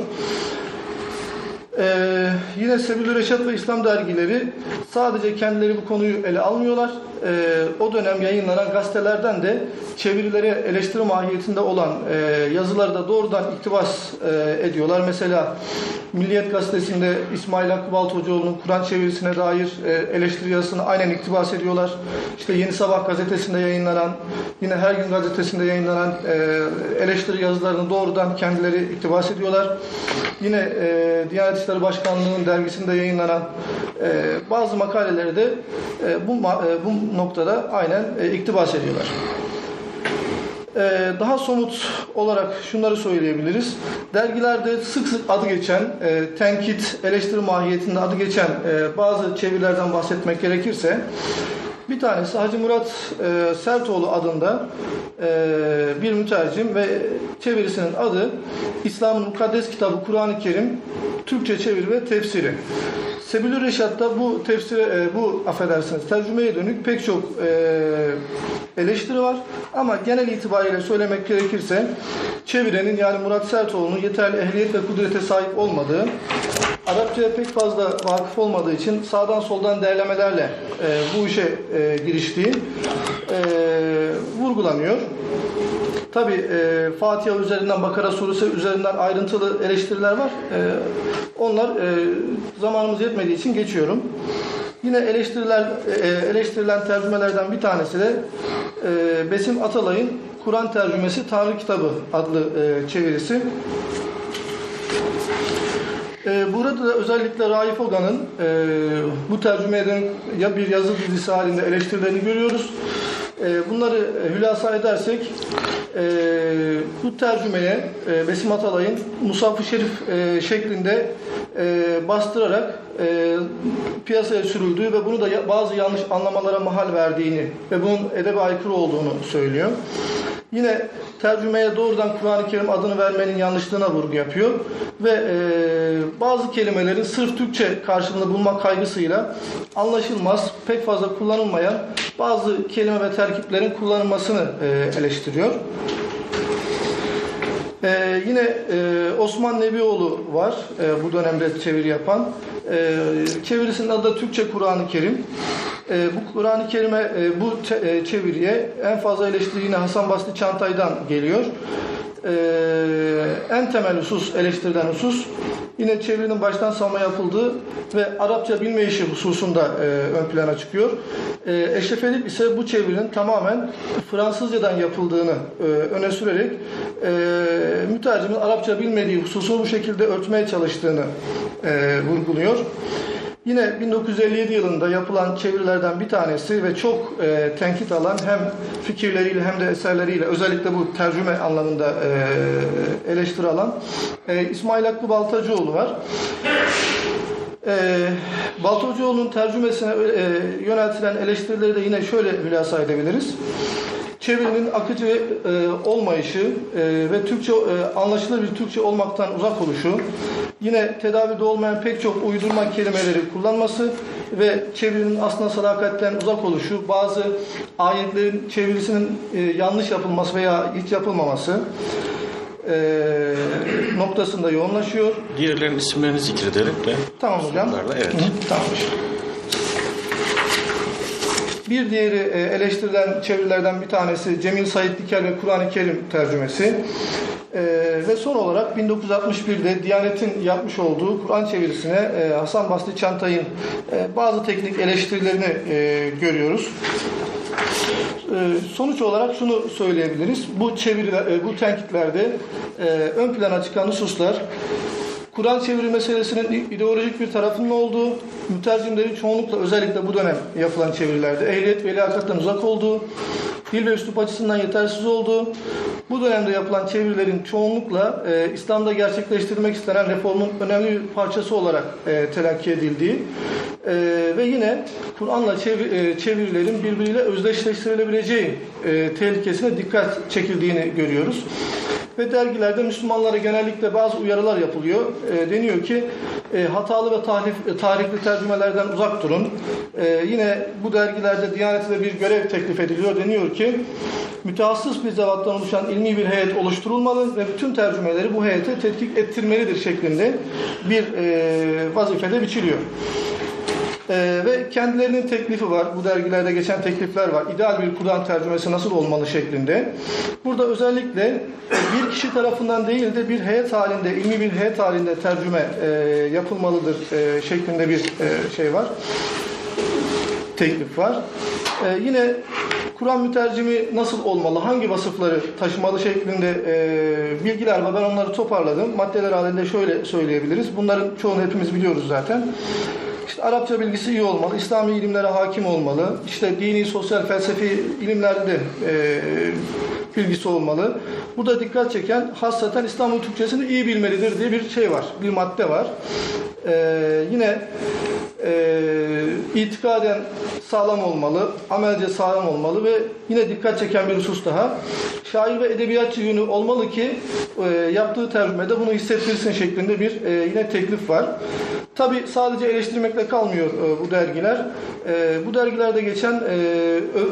Speaker 5: Ee, yine Sebil Reşat ve İslam dergileri sadece kendileri bu konuyu ele almıyorlar. Ee, o dönem yayınlanan gazetelerden de çevirilere eleştiri mahiyetinde olan e, yazıları da doğrudan iktibas e, ediyorlar. Mesela Milliyet Gazetesi'nde İsmail Hakkı Baltocuoğlu'nun Kur'an çevirisine dair e, eleştiri yazısını aynen iktibas ediyorlar. İşte Yeni Sabah gazetesinde yayınlanan, yine Her Gün gazetesinde yayınlanan e, eleştiri yazılarını doğrudan kendileri iktibas ediyorlar. Yine e, Diyanet İşleri Başkanlığı'nın dergisinde yayınlanan e, bazı makaleleri de e, bu, e, bu noktada aynen e, iktibas ediyorlar. Ee, daha somut olarak şunları söyleyebiliriz. Dergilerde sık sık adı geçen, e, tenkit, eleştiri mahiyetinde adı geçen e, bazı çevirilerden bahsetmek gerekirse, bir tanesi Hacı Murat e, Sertoğlu adında e, bir mütercim ve çevirisinin adı İslam'ın Mukaddes Kitabı Kur'an-ı Kerim Türkçe çeviri ve tefsiri. Sebilü Reşat'ta bu tefsire, e, bu affedersiniz tercümeye dönük pek çok e, eleştiri var. Ama genel itibariyle söylemek gerekirse çevirenin yani Murat Sertoğlu'nun yeterli ehliyet ve kudrete sahip olmadığı, Arapçaya pek fazla vakıf olmadığı için sağdan soldan değerlemelerle e, bu işe e, giriştiği e, vurgulanıyor. Tabi e, Fatiha üzerinden, Bakara suresi üzerinden ayrıntılı eleştiriler var. E, onlar e, zamanımız yetmediği için geçiyorum. Yine eleştiriler, e, eleştirilen tercümelerden bir tanesi de e, Besim Atalay'ın Kur'an tercümesi Tanrı Kitabı adlı e, çevirisi. E, burada da özellikle Raif Oga'nın e, bu tercümeye dönük ya bir yazı dizisi halinde eleştirilerini görüyoruz. E, bunları hülasa edersek e, bu tercümeye e, Besim Atalay'ın Musaf-ı Şerif e, şeklinde e, bastırarak e, piyasaya sürüldüğü ve bunu da bazı yanlış anlamalara mahal verdiğini ve bunun edebe aykırı olduğunu söylüyor. Yine tercümeye doğrudan Kur'an-ı Kerim adını vermenin yanlışlığına vurgu yapıyor ve e, bazı kelimelerin sırf Türkçe karşılığını bulmak kaygısıyla anlaşılmaz, pek fazla kullanılmayan bazı kelime ve terkiplerin kullanılmasını e, eleştiriyor. Ee, yine e, Osman Nebioğlu var e, bu dönemde çeviri yapan. E, çevirisinin adı da Türkçe Kur'an-ı Kerim. E, bu Kur'an-ı Kerim'e e, bu te- e, çeviriye en fazla eleştiri yine Hasan Basri Çantay'dan geliyor. E, en temel husus eleştirilen husus yine çevirinin baştan savma yapıldığı ve Arapça bilme işi hususunda e, ön plana çıkıyor. E, Eşref Edip ise bu çevirinin tamamen Fransızcadan yapıldığını e, öne sürerek e, mütercimin Arapça bilmediği hususunu bu şekilde örtmeye çalıştığını e, vurguluyor. Yine 1957 yılında yapılan çevirilerden bir tanesi ve çok e, tenkit alan hem fikirleriyle hem de eserleriyle özellikle bu tercüme anlamında e, eleştiri alan e, İsmail Hakkı Baltacıoğlu var. E, Baltacıoğlu'nun tercümesine e, yöneltilen eleştirileri de yine şöyle hülasa edebiliriz. Çevirinin akıcı e, olmayışı e, ve Türkçe e, anlaşılır bir Türkçe olmaktan uzak oluşu, yine tedavide olmayan pek çok uydurma kelimeleri kullanması ve çevirinin aslında sadakatten uzak oluşu, bazı ayetlerin çevirisinin e, yanlış yapılması veya hiç yapılmaması e, noktasında yoğunlaşıyor.
Speaker 1: Diğerlerinin isimlerini zikredelim de.
Speaker 5: Tamam hocam.
Speaker 1: Bunlarla, evet.
Speaker 5: Hı tamam. Bir diğeri e, eleştirilen çevirilerden bir tanesi Cemil Said Dikel ve Kur'an-ı Kerim tercümesi. E, ve son olarak 1961'de Diyanet'in yapmış olduğu Kur'an çevirisine e, Hasan Basri Çantay'ın e, bazı teknik eleştirilerini e, görüyoruz. E, Sonuç olarak şunu söyleyebiliriz. Bu çeviriler, e, bu tenkitlerde e, ön plana çıkan hususlar Kur'an çeviri meselesinin ideolojik bir tarafının olduğu, mütercimlerin çoğunlukla özellikle bu dönem yapılan çevirilerde ehliyet ve liyakattan uzak olduğu, dil ve üslup açısından yetersiz olduğu, Bu dönemde yapılan çevirilerin çoğunlukla e, İslam'da gerçekleştirmek istenen reformun önemli bir parçası olarak e, telakki edildiği e, ve yine Kur'an'la çevir- e, çevirilerin birbiriyle özdeşleştirilebileceği e, tehlikesine dikkat çekildiğini görüyoruz. Ve dergilerde Müslümanlara genellikle bazı uyarılar yapılıyor. E, deniyor ki e, hatalı ve tahrif, e, tahrifli tercümelerden uzak durun. E, yine bu dergilerde Diyanet'e bir görev teklif ediliyor. Deniyor ki mütehassıs bir zevattan oluşan ilmi bir heyet oluşturulmalı ve bütün tercümeleri bu heyete tetkik ettirmelidir şeklinde bir e, vazifede biçiliyor. Ee, ve kendilerinin teklifi var. Bu dergilerde geçen teklifler var. İdeal bir Kur'an tercümesi nasıl olmalı şeklinde. Burada özellikle bir kişi tarafından değil de bir heyet halinde, ilmi bir heyet halinde tercüme e, yapılmalıdır e, şeklinde bir e, şey var. Teklif var. E, yine Kur'an mütercimi nasıl olmalı, hangi vasıfları taşımalı şeklinde e, bilgiler var. Ben onları toparladım. Maddeler halinde şöyle söyleyebiliriz. Bunların çoğunu hepimiz biliyoruz zaten. İşte Arapça bilgisi iyi olmalı, İslami ilimlere hakim olmalı, işte dini, sosyal, felsefi ilimlerde de e, bilgisi olmalı. Burada dikkat çeken hasreten İstanbul Türkçesini iyi bilmelidir diye bir şey var, bir madde var. E, yine e, itikaden sağlam olmalı, amelce sağlam olmalı ve yine dikkat çeken bir husus daha. Şair ve edebiyatçı yönü olmalı ki e, yaptığı tercümede bunu hissettirsin şeklinde bir e, yine teklif var. Tabi sadece eleştirmekle kalmıyor e, bu dergiler. E, bu dergilerde geçen e,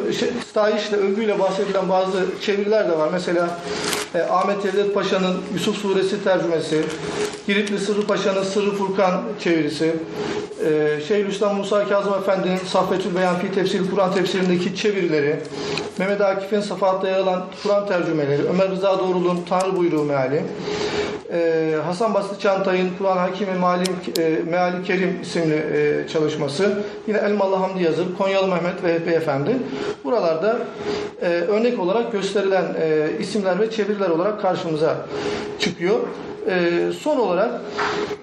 Speaker 5: ö, şey, stahişle, övgüyle bahsedilen bazı çeviriler de var. Mesela e, Ahmet Cevdet Paşa'nın Yusuf Suresi tercümesi, Giritli Sırrı Paşa'nın Sırrı Furkan çevirisi, e, Şeyhülislam Musa Kazım Efendi'nin Saffetül Beyan Fi Tefsir Kur'an tefsirindeki çevirileri, Mehmet Akif'in Safahat'ta yer alan Kur'an tercümeleri, Ömer Rıza Doğrulu'nun Tanrı Buyruğu meali, e, Hasan Basri Çantay'ın Kur'an Hakimi Malim, e, Meali Kerim isimli e, çalışması, yine Elmalı Hamdi Yazır, Konyalı Mehmet Vehbi Efendi. Buralarda e, örnek olarak gösterilen e, isimler ve çeviriler olarak karşımıza çıkıyor. E, son olarak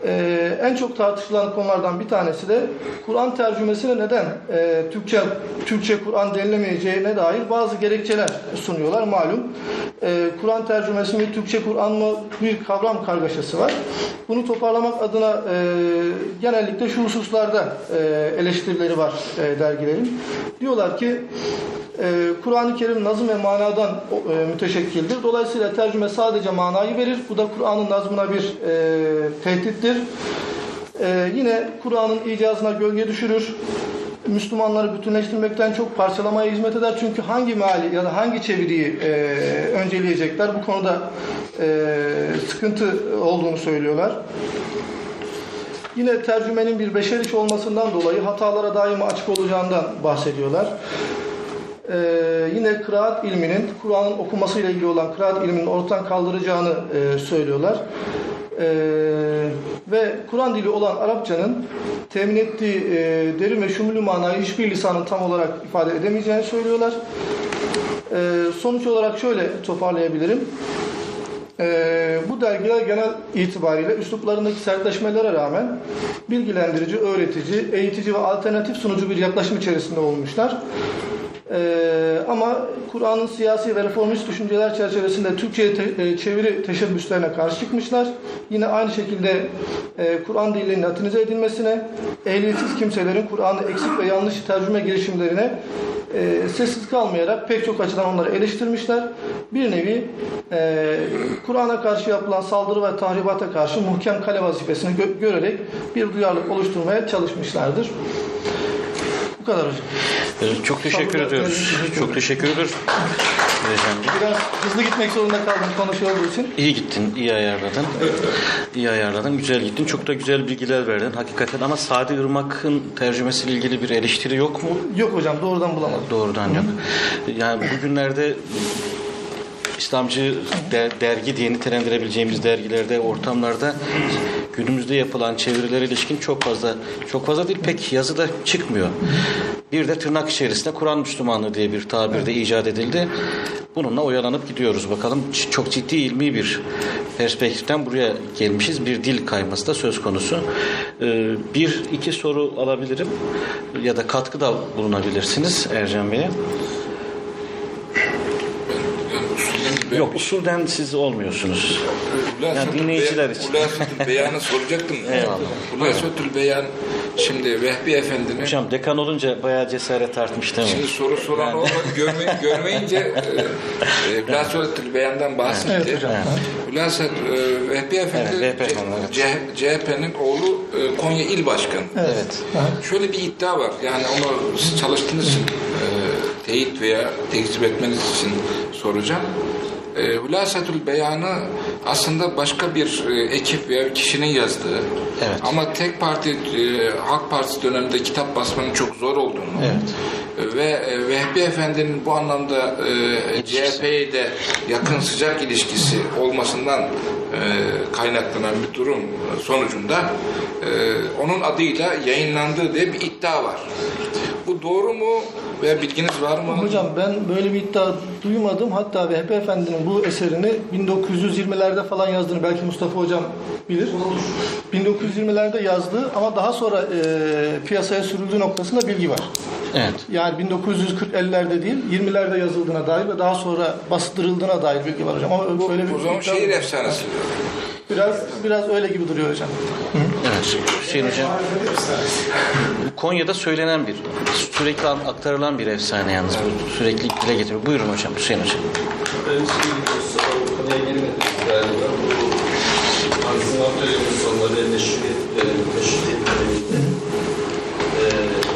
Speaker 5: e, en çok tartışılan konulardan bir tanesi de Kur'an tercümesine neden e, Türkçe Türkçe Kur'an denilemeyeceğine dair bazı gerekçeler sunuyorlar malum. E, Kur'an tercümesi mi Türkçe Kur'an mı bir kavram kargaşası var. Bunu toparlamak adına e, genellikle şu hususlarda e, eleştirileri var e, dergilerin. Diyorlar ki e, Kur'an-ı Kerim nazım ve manadan e, müteşekkildir. Dolayısıyla tercüme sadece manayı verir. Bu da Kur'an'ın nazmına bir e, tehdittir. E, yine Kur'an'ın icazına gölge düşürür. Müslümanları bütünleştirmekten çok parçalamaya hizmet eder. Çünkü hangi meali ya da hangi çeviriyi e, önceleyecekler bu konuda e, sıkıntı olduğunu söylüyorlar. Yine tercümenin bir beşer iş olmasından dolayı hatalara daima açık olacağından bahsediyorlar. Ee, yine kıraat ilminin, Kur'an'ın okumasıyla ilgili olan kıraat ilminin ortadan kaldıracağını e, söylüyorlar. Ee, ve Kur'an dili olan Arapçanın temin ettiği e, derin ve şumulü manayı hiçbir lisanın tam olarak ifade edemeyeceğini söylüyorlar. Ee, sonuç olarak şöyle toparlayabilirim. Ee, bu dergiler genel itibariyle üsluplarındaki sertleşmelere rağmen bilgilendirici, öğretici, eğitici ve alternatif sunucu bir yaklaşım içerisinde olmuşlar. Ee, ama Kur'an'ın siyasi ve reformist düşünceler çerçevesinde Türkçe'ye te- e, çeviri teşebbüslerine karşı çıkmışlar. Yine aynı şekilde e, Kur'an dilinin latinize edilmesine, ehliyetsiz kimselerin Kur'an'ı eksik ve yanlış tercüme girişimlerine e, sessiz kalmayarak pek çok açıdan onları eleştirmişler. Bir nevi e, Kur'an'a karşı yapılan saldırı ve tahribata karşı muhkem kale vazifesini gö- görerek bir duyarlılık oluşturmaya çalışmışlardır. Bu kadar hocam.
Speaker 1: Ee, Çok teşekkür ediyoruz. Çok teşekkür ediyoruz.
Speaker 5: Biraz hızlı gitmek zorunda kaldım konuşuyor olduğu için.
Speaker 1: İyi gittin, iyi ayarladın. İyi ayarladın, güzel gittin. Çok da güzel bilgiler verdin hakikaten ama Sadi Irmak'ın tercümesiyle ilgili bir eleştiri yok mu?
Speaker 5: Yok hocam doğrudan bulamadım.
Speaker 1: Doğrudan yok. Yani bugünlerde İslamcı der- dergi diye nitelendirebileceğimiz dergilerde, ortamlarda günümüzde yapılan çevirilere ilişkin çok fazla, çok fazla değil pek yazı da çıkmıyor. Bir de tırnak içerisinde Kur'an Müslümanlığı diye bir tabir de icat edildi. Bununla oyalanıp gidiyoruz. Bakalım çok ciddi ilmi bir perspektiften buraya gelmişiz. Bir dil kayması da söz konusu. Ee, bir iki soru alabilirim ya da katkı da bulunabilirsiniz Ercan Bey'e.
Speaker 2: Ben-
Speaker 1: Yok usulden siz olmuyorsunuz. Yani dinleyiciler
Speaker 2: Beyan-
Speaker 1: için.
Speaker 2: Hülasatül Beyan'ı soracaktım.
Speaker 1: Eyvallah.
Speaker 2: Hülasatül Beyan şimdi Vehbi Efendi'nin
Speaker 1: Hocam dekan olunca bayağı cesaret artmış değil mi?
Speaker 2: Şimdi soru soran olmadı. Görme, görmeyince e, e, Hülasatül Beyan'dan bahsetti.
Speaker 5: Evet hocam.
Speaker 2: Hülasat e, Vehbi Efendi
Speaker 1: Evet,
Speaker 2: CHP'nin oğlu e, Konya İl Başkanı.
Speaker 1: Evet.
Speaker 2: Şöyle bir iddia var. Yani onu çalıştığınız için e, teyit veya tekzip etmeniz için soracağım. E, Hülasatül Beyan'ı aslında başka bir e, ekip veya bir kişinin yazdığı
Speaker 1: Evet.
Speaker 2: ama tek parti e, Halk Partisi döneminde kitap basmanın çok zor olduğunu
Speaker 1: Evet.
Speaker 2: ve e, Vehbi Efendi'nin bu anlamda e, CHP'ye de yakın sıcak ilişkisi olmasından e, kaynaklanan bir durum sonucunda e, onun adıyla yayınlandığı diye bir iddia var. Bu doğru mu veya bilginiz var mı?
Speaker 5: Hocam ben böyle bir iddia duymadım. Hatta Vehbi Efendi'nin bu eserini 1920'lerde falan yazdığını belki Mustafa Hocam bilir. 1920'lerde yazdığı ama daha sonra e, piyasaya sürüldüğü noktasında bilgi var.
Speaker 1: Evet.
Speaker 5: Yani 1940-50'lerde değil 20'lerde yazıldığına dair ve daha sonra bastırıldığına dair bilgi var hocam. Ama böyle bir
Speaker 2: O zaman şehir efsanesi.
Speaker 5: Biraz biraz öyle gibi duruyor hocam.
Speaker 1: Evet. Hüseyin Hocam. Konya'da söylenen bir, sürekli aktarılan bir efsane yalnız. Bu sürekli dile getiriyor. Buyurun hocam Hüseyin Hocam.
Speaker 3: Ben şimdi konuya girmedim galiba. Bu Tanzimat döneminin sonları meşhur etkilerinde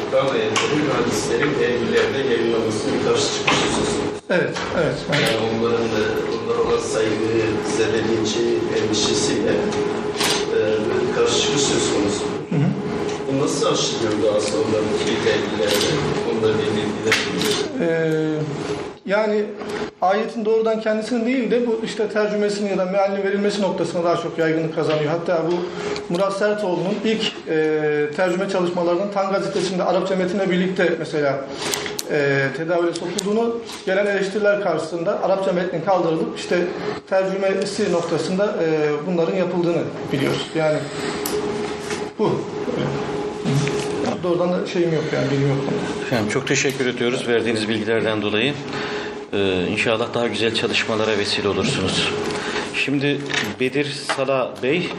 Speaker 3: İkram ayetleri mühendislerin evlilerde yayınlamasını bir karşı çıkışı söz.
Speaker 5: Evet, evet. Yani
Speaker 3: onların da onlara olan saygı, zedelinci endişesiyle e, böyle karşı çıkış söz konusu. Bu nasıl aşılıyor daha sonra kilit evlilerde? Onunla bir bilgiler.
Speaker 5: Ee, yani ayetin doğrudan kendisinin değil de bu işte tercümesinin ya da mealinin verilmesi noktasına daha çok yaygınlık kazanıyor. Hatta bu Murat Sertoğlu'nun ilk e, tercüme çalışmalarının Tan gazetesinde Arapça metinle birlikte mesela e, tedavüle sokulduğunu gelen eleştiriler karşısında Arapça metnin kaldırılıp işte tercümesi noktasında e, bunların yapıldığını biliyoruz. Yani bu. Doğrudan da şeyim yok yani bilgim yok.
Speaker 1: Efendim çok teşekkür ediyoruz verdiğiniz bilgilerden dolayı. Ee, inşallah daha güzel çalışmalara vesile olursunuz. Şimdi Bedir Sala Bey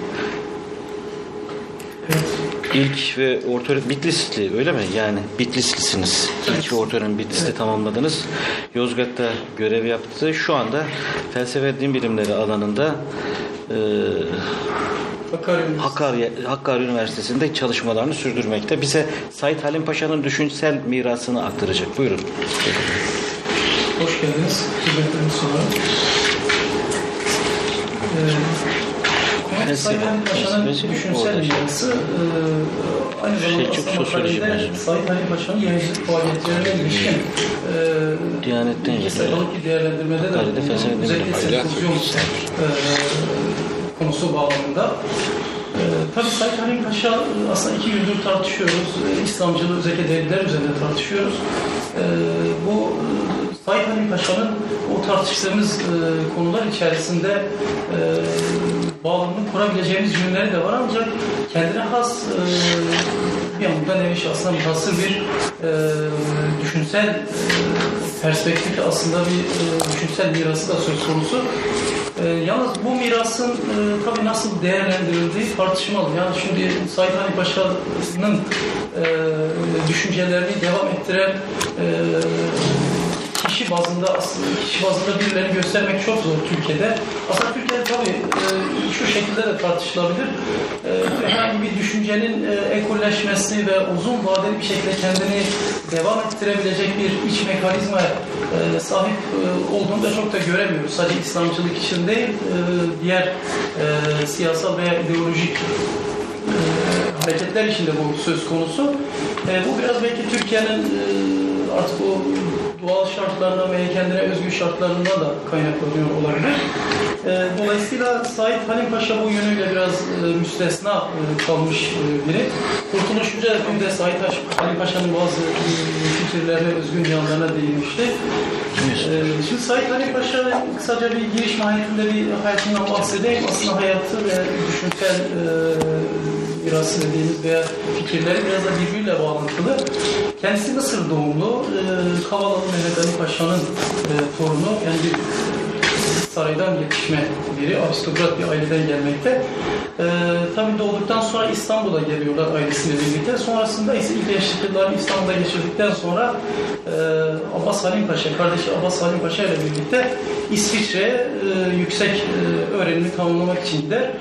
Speaker 1: ilk ve orta öğretim Bitlisli öyle mi? Yani Bitlislisiniz. İlk ve orta öğretim Bitlis'te tamamladınız. Yozgat'ta görev yaptı. Şu anda felsefe din bilimleri alanında e, Hakkari, Hakkari Üniversitesi'nde çalışmalarını sürdürmekte. Bize Said Halim Paşa'nın düşünsel mirasını aktaracak. Buyurun.
Speaker 6: Hoş geldiniz. Hizmetleriniz sonra. Ee, Sayın Halim Paşa'nın düşünsel
Speaker 1: şey-
Speaker 6: mirası e, aynı
Speaker 1: Şey,
Speaker 6: zamanda aslında
Speaker 1: sosyoloji.
Speaker 6: Sayın Halim Paşa'nın yayıncılık faaliyetlerine ilişkin e,
Speaker 1: Diyanet'ten
Speaker 6: bilgi
Speaker 1: geliyor.
Speaker 6: sayfalık değerlendirmede de özellikle sempozyon e, konusu bağlamında. Ee, tabii Said Halim e, aslında iki gündür tartışıyoruz. Ee, İslamcılığı özellikle devletler üzerinde tartışıyoruz. Ee, bu e, Said Halim Paşa'nın o tartıştığımız e, konular içerisinde e, bağlamını kurabileceğimiz yönleri de var ancak kendine has e, bir yandan nevi şahsına münhasır bir e, düşünsel e, perspektif aslında bir e, düşünsel mirası da söz konusu. E, yalnız bu mirasın e, tabii nasıl değerlendirildiği tartışmalı. Yani şimdi Said Ali Paşa'nın e, düşüncelerini devam ettiren e, kişi bazında aslında kişi bazında birilerini göstermek çok zor Türkiye'de. Aslında Türkiye'de tabii e, şu şekilde de tartışılabilir. E, herhangi bir düşüncenin e, ekolleşmesi ve uzun vadeli bir şekilde kendini devam ettirebilecek bir iç mekanizma e, sahip e, olduğunu da çok da göremiyoruz. Sadece İslamcılık için değil, e, diğer e, siyasal veya ideolojik e, hareketler içinde bu söz konusu. E, bu biraz belki Türkiye'nin e, artık o doğal şartlarından ve kendine özgü şartlarından da kaynaklanıyor olabilir. E, dolayısıyla Said Halim Paşa bu yönüyle biraz e, müstesna e, kalmış e, biri. Kurtuluş dün de Said Halim Paşa'nın bazı e, fikirlerine, özgün yanlarına değinmişti. Ee, Şimdi Said Ali Paşa kısaca bir giriş mahiyetinde bir hayatından bahsedeyim. Aslında hayatı ve düşünsel e, mirası dediğimiz veya fikirleri biraz da birbiriyle bağlantılı. Kendisi Mısır doğumlu. E, Kavalalı Mehmet Ali Paşa'nın e, torunu. Yani bir saraydan yetişme biri, aristokrat bir aileden gelmekte. Ee, tabii doğduktan sonra İstanbul'a geliyorlar ailesiyle birlikte. Sonrasında ise ilk gençlik yıllarını İstanbul'da geçirdikten sonra e, Abbas Halim Paşa, kardeşi Abbas Halim Paşa ile birlikte İsviçre'ye e, yüksek e, öğrenimi tamamlamak için gider.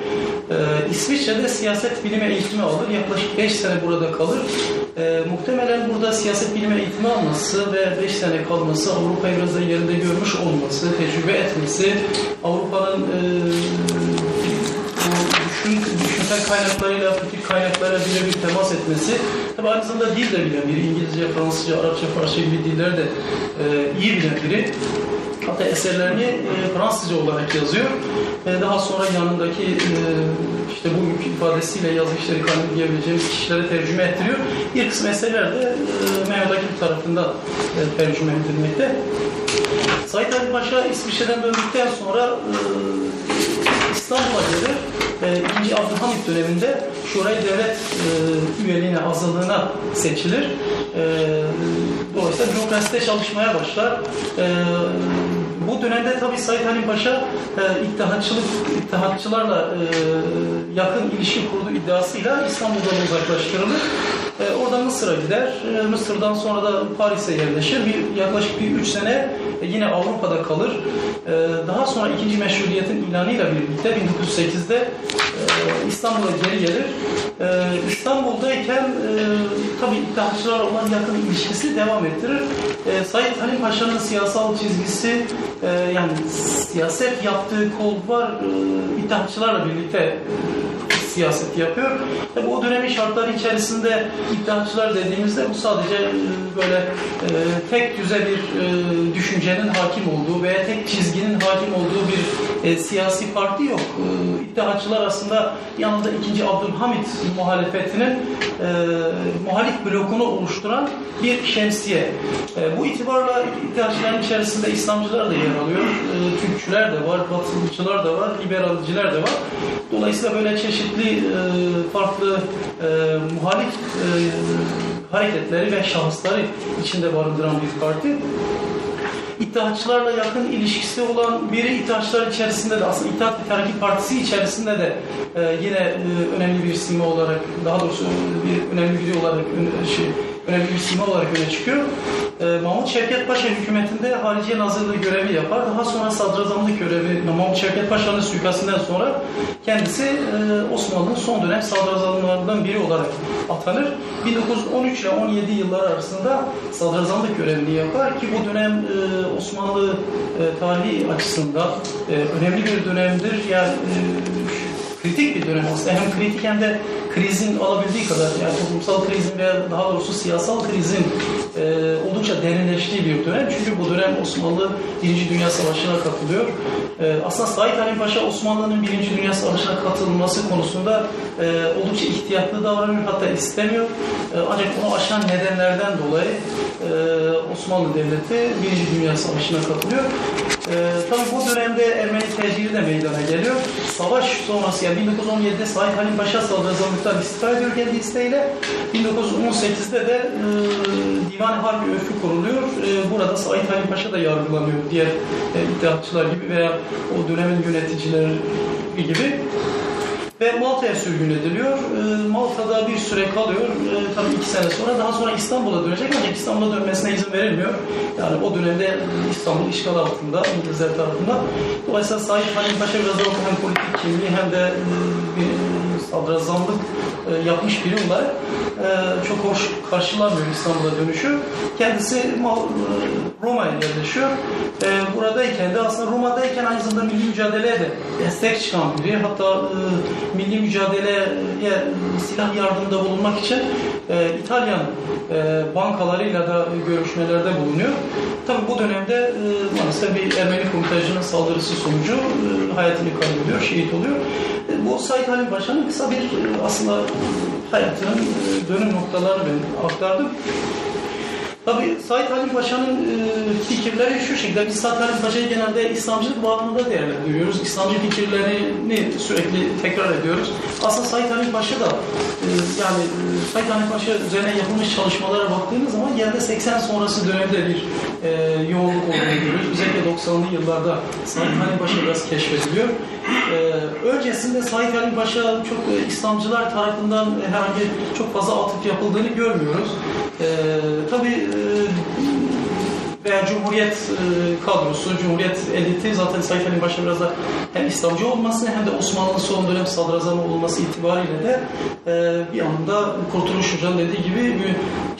Speaker 6: E, İsviçre'de siyaset bilimi eğitimi alır. Yaklaşık 5 sene burada kalır. E, muhtemelen burada siyaset bilimi eğitimi alması ve 5 sene kalması, Avrupa'yı biraz da yerinde görmüş olması, tecrübe etmesi, Avrupa'nın e, düşün, düşünsel kaynaklarıyla pratik kaynaklara birebir temas etmesi tabi aynı zamanda dil de bilen biri, İngilizce, Fransızca, Arapça, Farsça gibi dilleri de e, iyi bilen biri. Hatta eserlerini e, Fransızca olarak yazıyor. E, daha sonra yanındaki e, işte bugünkü ifadesiyle yazı işleri kanunu diyebileceğimiz kişilere tercüme ettiriyor. Bir kısım eserler de e, Mehmet Akif tarafından e, tercüme edilmekte. Said Ali Paşa İsviçre'den döndükten sonra e, İstanbul'a gelir. E, İkinci Abdülhamit döneminde Şurayı Devlet e, üyeliğine, azalığına seçilir. E, dolayısıyla bürokraside çalışmaya başlar. E, bu dönemde tabii Said Halim Paşa e, ittihatçılık, ittihatçılarla e, yakın ilişki kurduğu iddiasıyla İstanbul'dan uzaklaştırılır. E, oradan Mısır'a gider. E, Mısır'dan sonra da Paris'e yerleşir. Bir, yaklaşık bir üç sene e, yine Avrupa'da kalır. E, daha sonra ikinci meşruliyetin ilanıyla birlikte 1908'de e, İstanbul'a geri gelir. E, İstanbul'dayken e, tabii iddiaçılar olan yakın ilişkisi devam ettirir. E, Said Halim Paşa'nın siyasal çizgisi e, yani siyaset yaptığı kulvar e, iddiaçılarla birlikte siyaset yapıyor. Tabii o dönemin şartları içerisinde iddiaçılar dediğimizde bu sadece e, böyle e, tek düze bir e, düşüncenin hakim olduğu veya tek çizginin hakim olduğu bir e, siyasi parti yok. E, iddiaçılar aslında yanında 2. Abdülhamit muhalefetinin e, muhalif blokunu oluşturan bir şemsiye. E, bu itibarla iddiaçıların içerisinde İslamcılar da yer alıyor. E, Türkçüler de var, Batılıcılar da var, liberalciler de var. Dolayısıyla böyle çeşitli e, farklı e, muhalif e, hareketleri ve şahısları içinde barındıran bir parti. İttihatçılarla yakın ilişkisi olan biri İttihatçılar içerisinde de aslında İttihat ve Terakki Partisi içerisinde de e, yine e, önemli bir sima olarak daha doğrusu bir önemli biri olarak şey, önemli bir sima olarak öne çıkıyor. E, Mahmut Şevket Paşa hükümetinde Hariciye Nazırlığı görevi yapar. Daha sonra sadrazamlık görevi Mahmut Şevket Paşa'nın suikastından sonra kendisi e, Osmanlı'nın son dönem sadrazamlarından biri olarak atanır. 1913 ile 17 yıllar arasında sadrazamlık görevini yapar ki bu dönem e, Osmanlı e, tarihi açısından e, önemli bir dönemdir. Yani e, kritik bir dönem aslında. Hem kritik hem de krizin alabildiği kadar yani toplumsal krizin veya daha doğrusu siyasal krizin e, oldukça derinleştiği bir dönem. Çünkü bu dönem Osmanlı Birinci Dünya Savaşı'na katılıyor. E, aslında Said Halim Paşa Osmanlı'nın Birinci Dünya Savaşı'na katılması konusunda e, oldukça ihtiyatlı davranıyor hatta istemiyor. E, ancak onu aşan nedenlerden dolayı e, Osmanlı Devleti Birinci Dünya Savaşı'na katılıyor. E, tabii bu dönemde Ermeni tecili de meydana geliyor. Savaş sonrası yani 1917'de Said Halim Paşa sadrazamlıktan istifa ediyor kendi isteğiyle. 1918'de de e, Divan Harbi Örfü kuruluyor. E, burada Said Halim Paşa da yargılanıyor diğer e, iddiatçılar gibi veya o dönemin yöneticileri gibi ve Malta'ya sürgün ediliyor. E, Malta'da bir süre kalıyor. E, tabii iki sene sonra. Daha sonra İstanbul'a dönecek ancak İstanbul'a dönmesine izin verilmiyor. Yani o dönemde İstanbul işgal altında İngilizler tarafından. Dolayısıyla Said Halim Paşa biraz daha hem politik kimliği hem de e, sadrazamlık e, yapmış biri e, çok hoş karşılanmıyor İstanbul'a dönüşü. Kendisi e, Roma'ya yerleşiyor. E, buradayken de aslında Roma'dayken aynı zamanda milli mücadeleye de destek çıkan biri. Hatta e, milli mücadeleye silah yardımında bulunmak için e, İtalyan e, bankalarıyla da görüşmelerde bulunuyor. Tabi bu dönemde e, bir Ermeni komutajının saldırısı sonucu e, hayatını kaybediyor, şehit oluyor. E, bu Said Halim Paşa'nın kısa bir e, aslında hayatının e, dönüm noktalarını ben aktardım. Tabii Said Halim Paşa'nın e, fikirleri şu şekilde. Biz Said Halim Paşa'yı genelde İslamcılık bağlamında değerlendiriyoruz. İslamcı fikirlerini sürekli tekrar ediyoruz. Aslında Said Halim Paşa da e, yani e, Said Halim Paşa üzerine yapılmış çalışmalara baktığımız zaman genelde 80 sonrası dönemde bir yoğunluk olduğunu görüyoruz. Özellikle 90'lı yıllarda Said Halim Paşa biraz keşfediliyor. Öncesinde Said Halim Paşa çok İslamcılar tarafından herhangi çok fazla atıf yapıldığını görmüyoruz. E, tabii veya Cumhuriyet e, kadrosu, Cumhuriyet eliti zaten Said Paşa biraz da hem İslamcı olması hem de Osmanlı'nın son dönem sadrazamı olması itibariyle de e, bir anda Kurtuluş Hoca'nın dediği gibi bir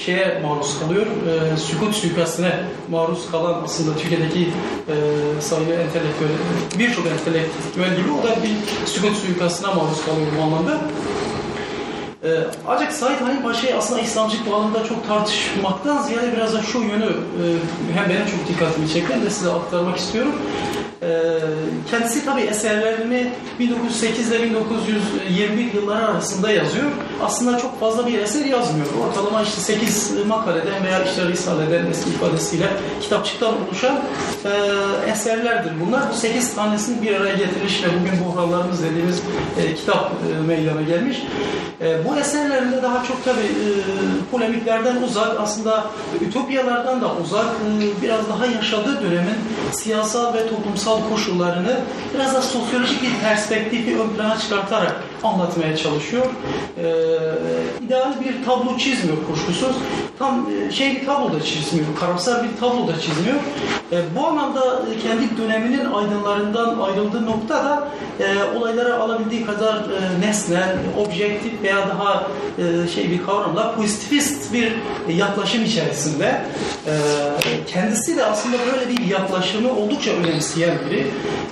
Speaker 6: şeye maruz kalıyor. E, sükut suikastine maruz kalan aslında Türkiye'deki sayılı entelektüel, birçok entelektüel gibi o da bir sükut suikastine maruz kalıyor bu anlamda. Ee, ancak Said Halim Paşa'yı aslında İslamcılık bağlamında çok tartışmaktan ziyade biraz da şu yönü e, hem benim çok dikkatimi çekti hem de size aktarmak istiyorum. Ee, kendisi tabi eserlerini 1908 ile 1921 yılları arasında yazıyor. Aslında çok fazla bir eser yazmıyor. Ortalama işte 8 makaleden veya işte Risale'den eski ifadesiyle kitapçıktan oluşan e, eserlerdir bunlar. Bu 8 tanesini bir araya getirmiş ve bugün buhranlarımız dediğimiz e, kitap e, meydana gelmiş. E, bu eserlerinde daha çok tabi e, polemiklerden uzak, aslında ütopyalardan da uzak, e, biraz daha yaşadığı dönemin siyasal ve toplumsal koşullarını biraz da sosyolojik bir perspektifi ön plana çıkartarak anlatmaya çalışıyor. E, ideal bir tablo çizmiyor kuşkusuz. Tam e, şey bir tablo da çizmiyor, karamsar bir tablo da çizmiyor. E, bu anlamda e, kendi döneminin aydınlarından ayrıldığı noktada e, olaylara alabildiği kadar e, nesnel, objektif veya daha e, şey bir kavramla pozitivist bir yaklaşım içerisinde e, kendisi de aslında böyle bir yaklaşımı oldukça önemseyen biri.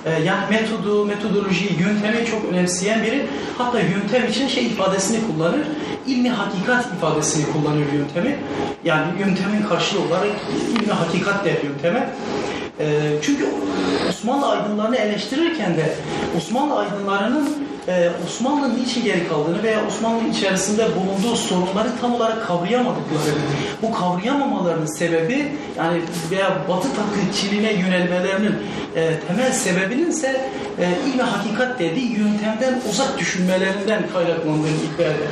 Speaker 6: E, yani metodu, metodolojiyi, yöntemi çok önemseyen biri. Hatta yöntem için şey ifadesini kullanır. İlmi hakikat ifadesini kullanıyor yöntemi. Yani yöntemin karşılığı olarak ilmi hakikat der yönteme. E, çünkü Osmanlı aydınlarını eleştirirken de Osmanlı aydınlarının e, Osmanlı'nın niçin geri kaldığını veya Osmanlı içerisinde bulunduğu sorunları tam olarak kavrayamadıklarını, bu kavrayamamalarının sebebi yani veya Batı taklitçiliğine yönelmelerinin e, temel sebebinin ise e, ilmi hakikat dediği yöntemden uzak düşünmelerinden kaynaklandığını iddia eder.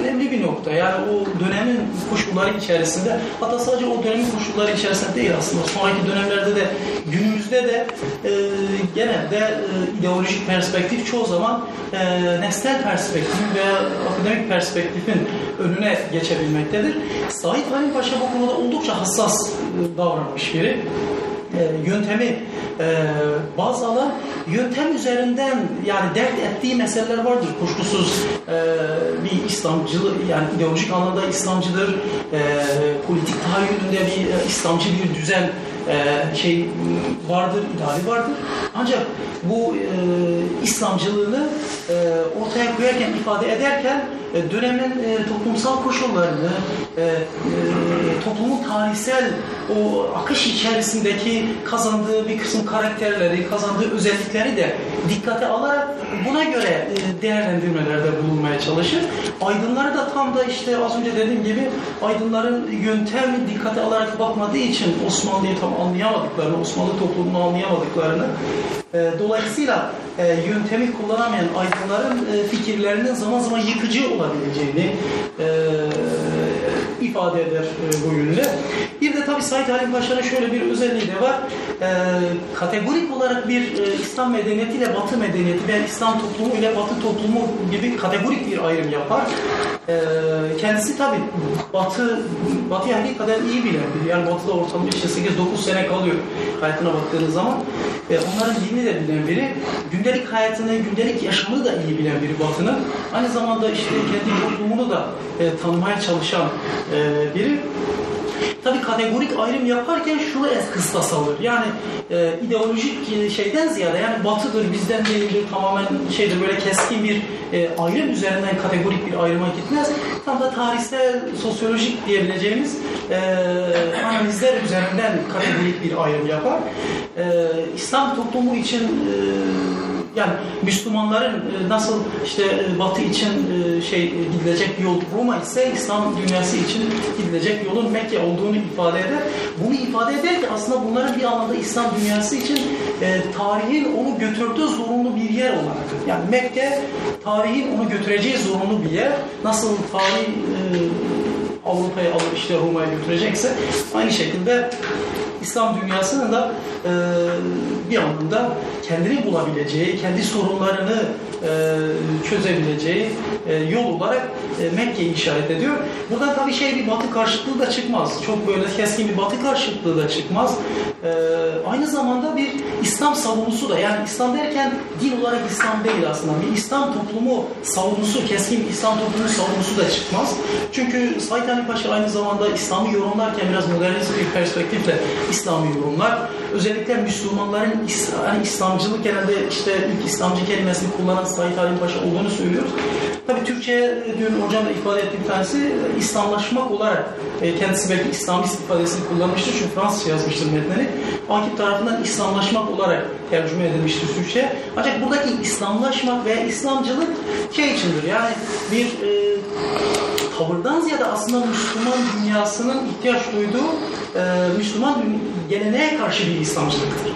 Speaker 6: Önemli bir nokta. Yani o dönemin koşulları içerisinde hatta sadece o dönemin koşulları içerisinde değil aslında sonraki dönemlerde de günümüzde de e, genelde e, ideolojik perspektif çoğu zaman e, nesnel perspektifin veya akademik perspektifin önüne geçebilmektedir. Said Halim Paşa bu konuda oldukça hassas e, davranmış biri e, yöntemi e, baz alan yöntem üzerinden yani dert ettiği meseleler vardır. Kuşkusuz e, bir İslamcılık yani ideolojik anlamda İslamcıdır. E, politik tahayyülünde bir e, İslamcı bir düzen e, şey vardır, ideali vardır. Ancak bu e, İslamcılığını e, ortaya koyarken, ifade ederken e, dönemin e, toplumsal koşullarını, e, e, toplumun tarihsel o akış içerisindeki kazandığı bir kısım karakterleri, kazandığı özellikleri de dikkate alarak buna göre e, değerlendirmelerde bulunmaya çalışır. Aydınları da tam da işte az önce dediğim gibi aydınların yöntem dikkate alarak bakmadığı için Osmanlı'yı tam anlayamadıklarını, Osmanlı toplumunu anlayamadıklarını e, dolayısıyla e, yöntemi kullanamayan aydınların e, fikirlerinin zaman zaman yıkıcı olabileceğini e, ifade eder e, bu yönüyle. Bir de tabii Said Halim Paşa'nın şöyle bir özelliği de var. E, kategorik olarak bir e, İslam medeniyeti ile Batı medeniyeti veya İslam toplumu ile Batı toplumu gibi kategorik bir ayrım yapar. E, kendisi tabii Batı Batı'yı hakikaten iyi bilen biri. Yani Batı'da ortalama işte 8-9 sene kalıyor hayatına baktığınız zaman. E, onların dilini de bilen biri. Gündelik hayatını, gündelik yaşamını da iyi bilen biri Batı'nın. Aynı zamanda işte kendi toplumunu da e, tanımaya çalışan e, biri. Tabii kategorik ayrım yaparken şunu es kıstas alır. Yani e, ideolojik şeyden ziyade yani batıdır, bizden değildir, tamamen şeydir böyle keskin bir e, ayrım üzerinden kategorik bir ayrıma gitmez. Tam da tarihsel, sosyolojik diyebileceğimiz e, analizler üzerinden kategorik bir ayrım yapar. E, İslam toplumu için e, Yani Müslümanların e, nasıl işte e, Batı için e, şey gidilecek yol Roma ise İslam dünyası için gidilecek yolun Mekke olduğunu ifade eder. Bunu ifade eder ki aslında bunların bir anlamda İslam dünyası için tarihin onu götürdüğü zorunlu bir yer olarak. Yani Mekke tarihin onu götüreceği zorunlu bir yer. Nasıl tarih Avrupa'ya alıp işte Roma'ya götürecekse aynı şekilde İslam dünyasının da e, bir anlamda kendini bulabileceği, kendi sorunlarını çözebileceği e, yol olarak e, Mekke'yi işaret ediyor. Buradan tabii şey bir batı karşıtlığı da çıkmaz. Çok böyle keskin bir batı karşıtlığı da çıkmaz. E, aynı zamanda bir İslam savunusu da yani İslam derken din olarak İslam değil aslında. Bir İslam toplumu savunusu, keskin bir İslam toplumu savunusu da çıkmaz. Çünkü Said Ali Paşa aynı zamanda İslam'ı yorumlarken biraz modernist bir perspektifle İslam'ı yorumlar. Özellikle Müslümanların hani İslamcılık genelde işte ilk İslamcı kelimesini kullanan Said Ali Paşa olduğunu söylüyoruz. Tabii Türkçe'ye dün hocam da ifade ettiği bir tanesi e, İslamlaşmak olarak e, kendisi belki İslamist ifadesini kullanmıştır çünkü Fransızca yazmıştır metnini. Akip tarafından İslamlaşmak olarak tercüme edilmiştir Türkçe'ye. Ancak buradaki İslamlaşmak veya İslamcılık şey içindir yani bir e, tavırdan ziyade aslında Müslüman dünyasının ihtiyaç duyduğu e, Müslüman geleneğe karşı bir İslamcılıktır.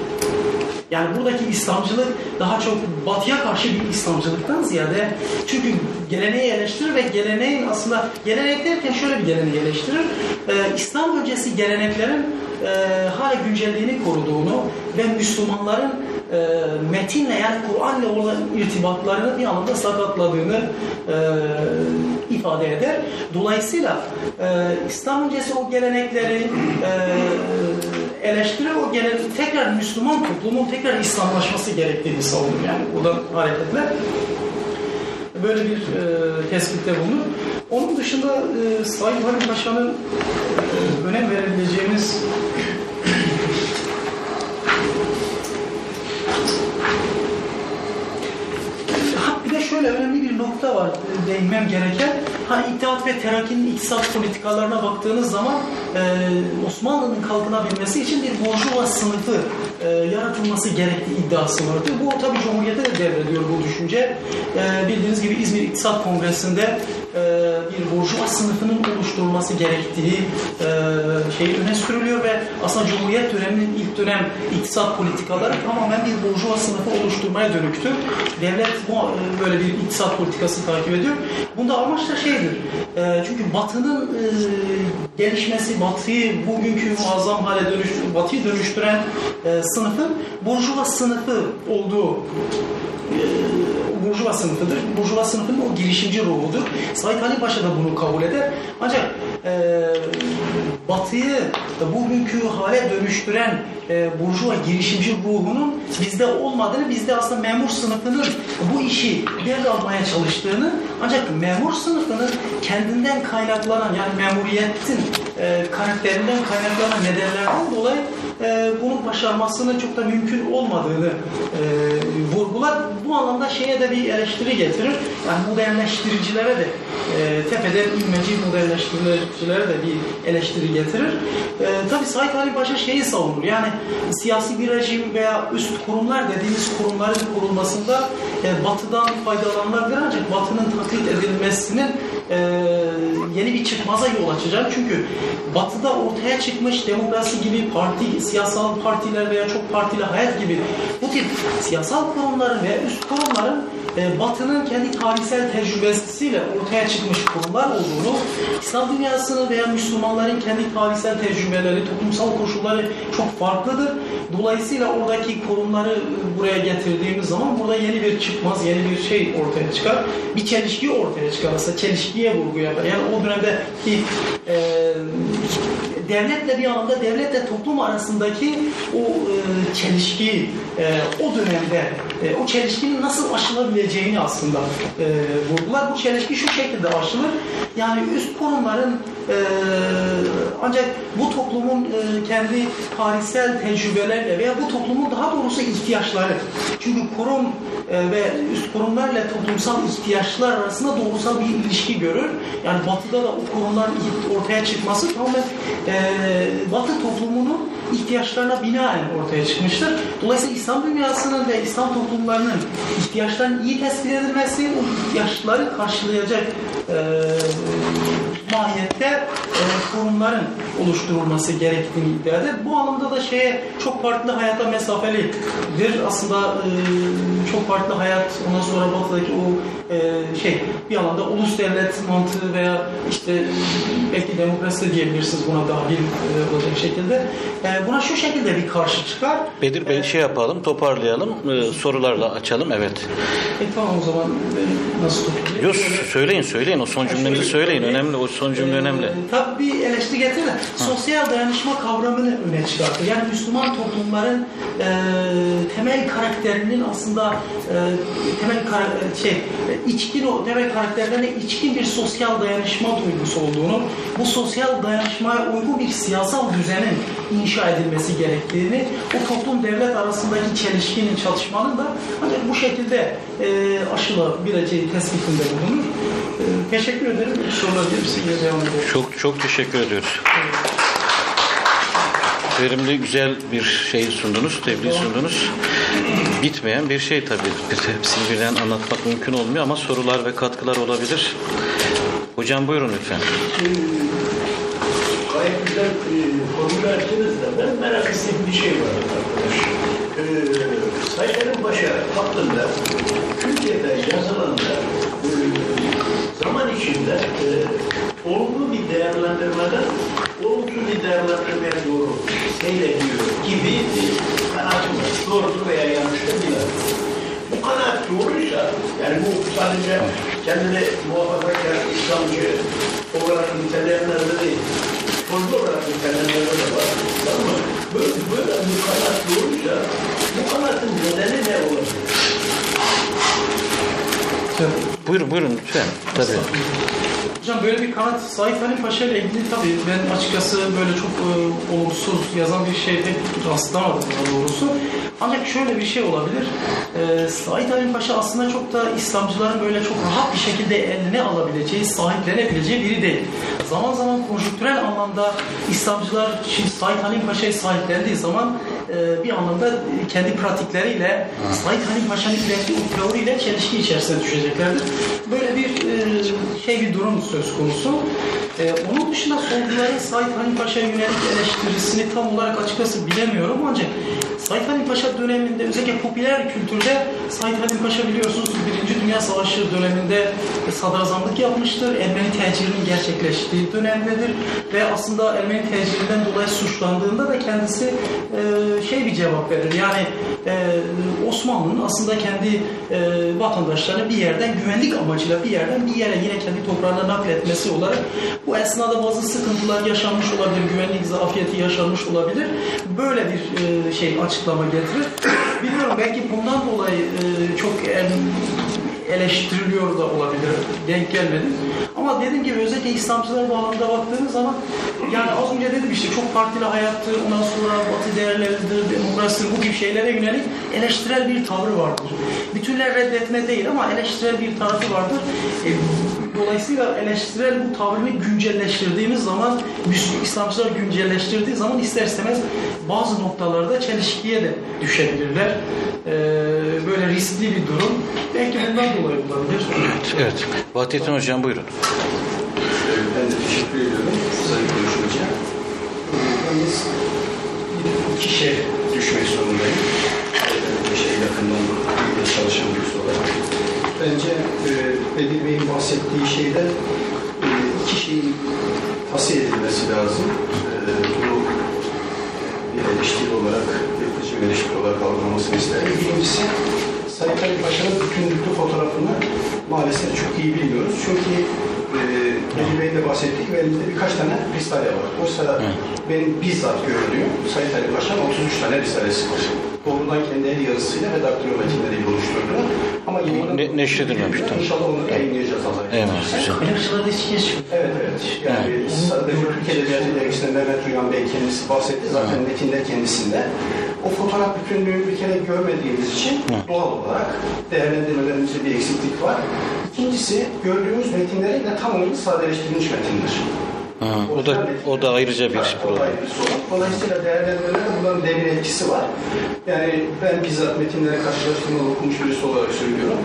Speaker 6: Yani buradaki İslamcılık daha çok batıya karşı bir İslamcılıktan ziyade çünkü geleneği eleştirir ve geleneğin aslında gelenek derken şöyle bir geleneği eleştirir. Ee, İslam öncesi geleneklerin e, hala güncelliğini koruduğunu ve Müslümanların e, metinle yani Kur'an'la olan irtibatlarını bir anlamda sakatladığını e, ifade eder. Dolayısıyla e, İslam öncesi o gelenekleri e, eleştirir, o gelen tekrar Müslüman toplumun tekrar İslamlaşması gerektiğini savunur. Yani buradan hareketle böyle bir e, tespitte bulunur. Onun dışında e, Said Halim Paşa'nın e, önem verebileceğimiz bir de şöyle önemli bir nokta var e, değinmem gereken. Hani İttihat ve Terakki'nin iktisat politikalarına baktığınız zaman e, Osmanlı'nın kalkınabilmesi için bir burjuva sınıfı e, yaratılması gerektiği iddiası vardı. Bu tabii Cumhuriyet'e de devrediyor bu düşünce. E, bildiğiniz gibi İzmir İktisat Kongresi'nde e, bir burjuva sınıfının oluşturulması gerektiği e, şey öne sürülüyor ve aslında Cumhuriyet döneminin ilk dönem iktisat politikaları tamamen bir burjuva sınıfı oluşturmaya dönüktür. Devlet bu e, böyle bir iktisat politikası takip ediyor. Bunda amaç da şeydir. E, çünkü Batı'nın e, gelişmesi, Batı'yı bugünkü muazzam hale dönüştüren, Batı'yı dönüştüren e, sınıfın burjuva sınıfı olduğu e, burjuva sınıfıdır. Burjuva sınıfının o girişimci ruhudur. Said Ali Paşa da bunu kabul eder. Ancak e, Batı'yı bugünkü hale dönüştüren e, burjuva girişimci ruhunun bizde olmadığını, bizde aslında memur sınıfının bu işi devralmaya çalıştığını ancak memur sınıfının kendinden kaynaklanan yani memuriyetin e, karakterinden kaynaklanan nedenlerden dolayı e, bunu başarmasının çok da mümkün olmadığını e, vurgular. Bu anlamda şeye de bir eleştiri getirir. Yani modernleştiricilere de e, tepeden ilmeci modernleştiricilere de bir eleştiri getirir. E, Tabi Said Ali Paşa şeyi savunur. Yani siyasi bir rejim veya üst kurumlar dediğimiz kurumların kurulmasında e, batıdan faydalanılabilir ancak batının taklit edilmesinin e, yeni bir çıkmaza yol açacak. Çünkü batıda ortaya çıkmış demokrasi gibi parti, siyasal partiler veya çok partili hayat gibi bu tip siyasal kurumların veya üst kurumların e, Batı'nın kendi tarihsel tecrübesiyle ortaya çıkmış kurumlar olduğunu, İslam dünyasının veya Müslümanların kendi tarihsel tecrübeleri, toplumsal koşulları çok farklıdır. Dolayısıyla oradaki kurumları buraya getirdiğimiz zaman burada yeni bir çıkmaz, yeni bir şey ortaya çıkar. Bir çelişki ortaya çıkar. Aslında çelişkiye vurgu yapar. Yani o dönemdeki e, devletle bir anlamda devletle toplum arasındaki o e, çelişkiyi e, o dönemde e, o çelişkinin nasıl aşılabileceğini aslında e, vurgular. Bu çelişki şu şekilde aşılır. Yani üst kurumların e, ancak bu toplumun e, kendi tarihsel tecrübelerle veya bu toplumun daha doğrusu ihtiyaçları. Çünkü kurum ve üst kurumlarla toplumsal ihtiyaçlar arasında doğrusal bir ilişki görür. Yani batıda da o kurumların ortaya çıkması tamamen e, batı toplumunun ihtiyaçlarına binaen ortaya çıkmıştır. Dolayısıyla İslam dünyasının ve İslam toplumlarının ihtiyaçlarının iyi tespit edilmesi, o ihtiyaçları karşılayacak e, mahiyette e, kurumların oluşturulması gerektiğini iddia eder. Bu anlamda da şeye çok farklı hayata mesafelidir. Aslında e, çok farklı hayat ondan sonra batıdaki o e, şey bir alanda ulus devlet mantığı veya işte e, belki demokrasi de diyebilirsiniz buna dahil e, olacak şekilde. E, buna şu şekilde bir karşı çıkar.
Speaker 1: Bedir Bey şey yapalım, toparlayalım, e, sorularla açalım. Evet.
Speaker 6: E tamam o zaman ben nasıl tutayım?
Speaker 1: Yok söyleyin söyleyin o son cümlenizi söyleyin. Önemli o son cümle önemli.
Speaker 6: Ee, tabii bir eleştiri getirir sosyal dayanışma kavramını öne çıkartır. Yani Müslüman toplumların e, temel karakterinin aslında e, temel kara- şey e, içkin o temel karakterlerine içkin bir sosyal dayanışma duygusu olduğunu, bu sosyal dayanışmaya uygun bir siyasal düzenin inşa edilmesi gerektiğini, o toplum devlet arasındaki çelişkinin, çatışmanın da ancak bu şekilde e, aşılabileceği tespitinde bulunur. Teşekkür ederim. Sorular yine devam edelim.
Speaker 1: Çok çok teşekkür ediyoruz. Verimli, güzel bir şey sundunuz, tebliğ sundunuz. Bitmeyen bir şey tabii. Bir- Hepsini birden anlatmak mümkün olmuyor ama sorular ve katkılar olabilir. Hocam buyurun lütfen.
Speaker 4: Gayet güzel e, formüle ettiniz de ben merak ettiğim bir şey var arkadaş. E, Sayın Paşa hakkında Türkiye'de yazılanlar içinde e, olumlu bir değerlendirmeden olumsuz bir değerlendirmeye doğru seyrediyor gibi bir kanaatim var. Doğrusu veya yanlıştır bilemem. Bu kanaat doğruysa, yani bu sadece kendini muhafazakar, İslamcı olarak nitelenenlerde değil, sözlü olarak nitelenenlerde de var. Mı? Böyle, böyle bu kanaat doğruysa, bu kanaatin nedeni ne olabilir?
Speaker 1: Buyurun buyurun lütfen. Tabii.
Speaker 6: Hocam böyle bir kanat Said Halim Paşa ile ilgili tabii ben açıkçası böyle çok e, olumsuz yazan bir şey pek rastlamadım daha doğrusu. Ancak şöyle bir şey olabilir. E, Said Halim Paşa aslında çok da İslamcıların böyle çok rahat bir şekilde eline alabileceği, sahiplenebileceği biri değil. Zaman zaman konjüktürel anlamda İslamcılar şimdi Said Halim Paşa'yı sahiplendiği zaman e, bir anlamda e, kendi pratikleriyle Said Halim Paşa'nın ürettiği o teoriyle çelişki içerisine düşeceklerdir. Böyle bir e, şey bir durum söz konusu. E, onun dışında solcuların Said Halim Paşa'ya yönelik eleştirisini tam olarak açıkçası bilemiyorum ancak Said Halim Paşa döneminde özellikle popüler kültürde Said Halim Paşa biliyorsunuz Birinci Dünya Savaşı döneminde sadrazamlık yapmıştır. Ermeni tecirinin gerçekleştiği dönemdedir ve aslında Ermeni tecirinden dolayı suçlandığında da kendisi e, şey bir cevap verir. Yani e, Osmanlı'nın aslında kendi e, vatandaşlarını bir yerden güvenlik amacıyla bir yerden bir yere yine kendi toprağına nakletmesi olarak bu esnada bazı sıkıntılar yaşanmış olabilir, güvenlik zafiyeti yaşanmış olabilir. Böyle bir e, şey açıklama getirir. Bilmiyorum belki bundan dolayı e, çok em- eleştiriliyor da olabilir. Denk gelmedi. Ama dediğim gibi özellikle İslamcılar bağlamında baktığınız zaman yani az önce dedim işte çok partili hayattır, ondan sonra batı değerleridir, demokrasidir bu gibi şeylere yönelik eleştirel bir tavrı vardır. Bütünler reddetme değil ama eleştirel bir tarafı vardır. E, Dolayısıyla eleştirel bu tavrını güncelleştirdiğimiz zaman, Müslüman İslamcılar güncelleştirdiği zaman ister istemez bazı noktalarda çelişkiye de düşebilirler. Ee, böyle riskli bir durum. Belki bundan dolayı olabilir.
Speaker 1: Evet. Vahdettin Hocam buyurun.
Speaker 7: Ben de teşekkür ediyorum sayın konuşmacıya. Yalnız iki şey düşmek zorundayım. Bir şey yakından çalışan birisi olarak. Bence e, Bedir Bey'in bahsettiği şeyde e, iki şeyin tasih edilmesi lazım. E, bunu bir eleştiri olarak, yapıcı bir eleştiri olarak algılamasını isterim. Birincisi, Sayın Ali Paşa'nın bütünlüklü fotoğrafını maalesef çok iyi bilmiyoruz. Çünkü e, Bedir Bey'in de bahsettiği gibi elimizde birkaç tane risale var. Oysa benim bizzat gördüğüm Sayın Ali Paşa'nın 33 tane risalesi var. Doğrudan kendi el yazısıyla ve daktilo metinleriyle oluşturdu. Ama yayınlanmadı.
Speaker 1: Ne- neşredilmemiş, tamam.
Speaker 7: İnşallah onu yayınlayacağız Allah'a
Speaker 1: Eyvallah, güzel.
Speaker 7: Evet evet. Yani sadece Türk Edebiyatı Dergisi'nde Mehmet Uyan Bey kendisi bahsetti. Zaten metinde kendisinde. O fotoğraf bütünlüğünü bir kere görmediğimiz için doğal olarak değerlendirmelerimizde bir eksiklik var. İkincisi gördüğümüz metinlerin de tamamı sadeleştirilmiş metinler.
Speaker 1: Ha, o da o da ayrıca bir problem.
Speaker 7: Dolayısıyla değerlendirmelerde bunların derin etkisi var. Yani ben bizzat metinleri karşılaştırmalı okumuş birisi olarak söylüyorum.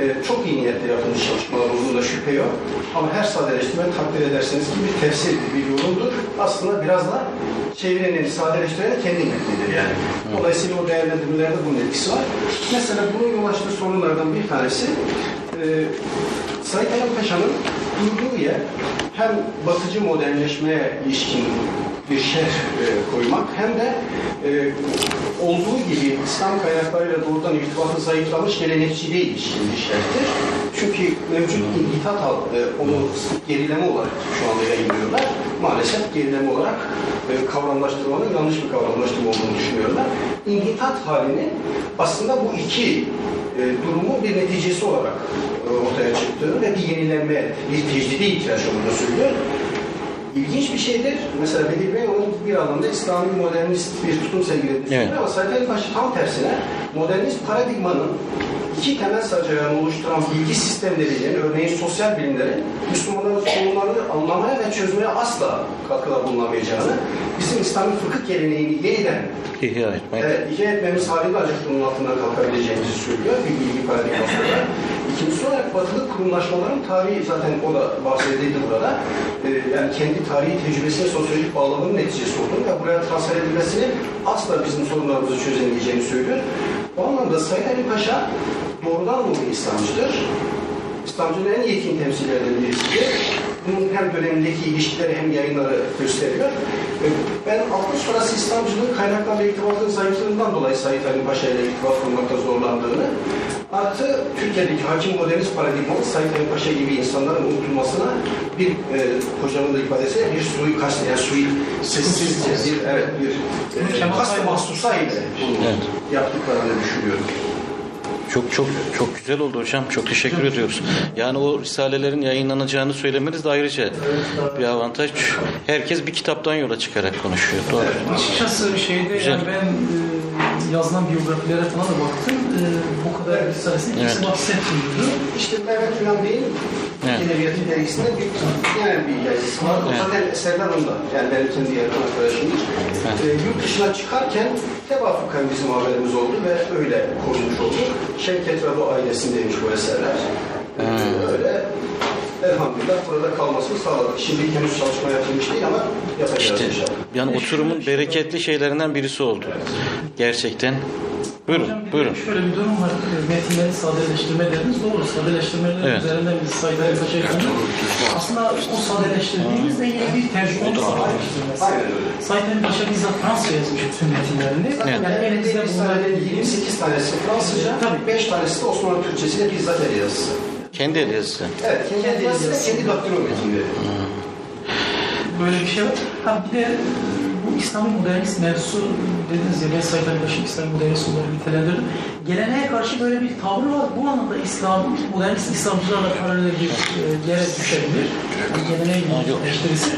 Speaker 7: Ee, çok iyi niyetle yapılmış çalışmalar olduğunda şüphe yok. Ama her sadeleştirme takdir ederseniz ki bir tefsir, bir yorumdur. Aslında biraz da çevrenin, sadeleştiren kendi metnidir yani. Dolayısıyla o değerlendirmelerde bunun etkisi var. Mesela bunun yol açtığı sorunlardan bir tanesi e, Ali Paşa'nın durduğu yer hem batıcı modernleşmeye ilişkin bir şerh e, koymak hem de e, olduğu gibi İslam kaynaklarıyla doğrudan irtibatı zayıflamış gelenekçiliğe ilişkin bir şerhtir. Çünkü mevcut İnhitat e, onu gerileme olarak şu anda yayınlıyorlar. Maalesef gerileme olarak e, kavramlaştırmanın yanlış bir kavramlaştırma olduğunu düşünüyorlar. İnhitat halini aslında bu iki e, durumun bir neticesi olarak e, ortaya çıktığını ve bir yenilenme, bir tecdidi ihtiyaç olduğunu söylüyor. İlginç bir şeydir. Mesela Bedir Bey onun bir anlamda İslami modernist bir tutum sergilediğini
Speaker 1: Evet.
Speaker 7: ama Said Ali Paşa tam tersine modernist paradigmanın iki temel sacayağını oluşturan bilgi sistemlerinin, örneğin sosyal bilimlerin Müslümanların sorunlarını anlamaya ve çözmeye asla katkıda bulunamayacağını, bizim İslami fıkıh geleneğini yeniden
Speaker 1: İhya etmek.
Speaker 7: Evet, ihya etmemiz halinde ancak bunun altından kalkabileceğimizi söylüyor bir bilgi paradigmasında. İkincisi olarak batılı kurumlaşmaların tarihi zaten o da bahsedildi burada. Ee, yani kendi tarihi tecrübesine sosyolojik bağlamının neticesi olduğunu ve buraya transfer edilmesini asla bizim sorunlarımızı çözemeyeceğini söylüyor. Bu anlamda Said Ali Paşa doğrudan doğru İslamcıdır. İslamcının en yetkin temsilcilerinden birisidir. Bunun hem dönemindeki ilişkileri hem yayınları gösteriyor. Ben altın sonrası İslamcılığın kaynaklarla irtibatının zayıflığından dolayı Said Ali Paşa ile irtibat kurmakta zorlandığını, artı Türkiye'deki hakim modernist paradigmanın Said Ali Paşa gibi insanların unutulmasına bir e, hocamın da ifadesiyle bir suikast, yani sui, sessizce bir, evet, bir e, kast mahsusa ile bunu
Speaker 1: Evet.
Speaker 7: yaptıklarını düşünüyorum.
Speaker 1: Çok çok çok güzel oldu hocam. Çok teşekkür ediyoruz. Yani o risalelerin yayınlanacağını söylemeniz de ayrıca bir avantaj. Herkes bir kitaptan yola çıkarak konuşuyor. Doğru.
Speaker 6: Açıkçası şeyde
Speaker 1: Güzel.
Speaker 6: yani ben e, yazılan biyografilere falan da baktım. E, bu kadar risalesini kimse
Speaker 1: Evet.
Speaker 6: bahsetmiyordu.
Speaker 7: İşte Mehmet Ünal Bey'in
Speaker 1: Evet.
Speaker 7: Edebiyatı dergisinde bir genel bir yazısı var. O
Speaker 1: Evet.
Speaker 7: zaten eserler onda. Yani benim kendi yakın arkadaşımdır. Ee, yurt dışına çıkarken tevafuken bizim haberimiz oldu ve öyle konmuş oldu. Şevket ve bu ailesindeymiş bu eserler. Ee, Öyle elhamdülillah burada kalmasını sağladık. Şimdi henüz çalışma yapılmış değil ama yapacağız
Speaker 1: İşte
Speaker 7: inşallah.
Speaker 1: yani oturumun bereketli şeylerinden birisi oldu. Gerçekten. Buyurun,
Speaker 6: Hocam bir de
Speaker 1: buyurun.
Speaker 6: Şöyle bir durum var. Metinleri sadeleştirme dediniz. Doğru. Sadeleştirmeler
Speaker 1: Evet.
Speaker 6: üzerinden biz Paşa'yı konuştuk. Aslında o sadeleştirdiğimizde yine bir tercüme sadeleştirmesi.
Speaker 7: Aynen öyle.
Speaker 6: Said Ali Paşa bizzat Fransızca yazmış bütün metinlerini.
Speaker 1: Evet.
Speaker 6: Yani elimizde bunlar
Speaker 7: bunların 28 tanesi Fransızca,
Speaker 6: Tabii.
Speaker 7: 5 tanesi de Osmanlı Türkçesiyle bizzat el yazısı.
Speaker 1: Kendi el yazısı.
Speaker 7: Evet, kendi el yazısı kendi metinleri.
Speaker 6: böyle bir şey var. Ha bir de e, bu İslami modernist mevzusu dediniz ya ben Said Paşa'yı İslami modernist olarak nitelendirdim. Geleneğe karşı böyle bir tavrı var. Bu anlamda İslam, modernist İslamcılarla paralel bir e, yere düşebilir. Yani geleneğe bir eleştirisi.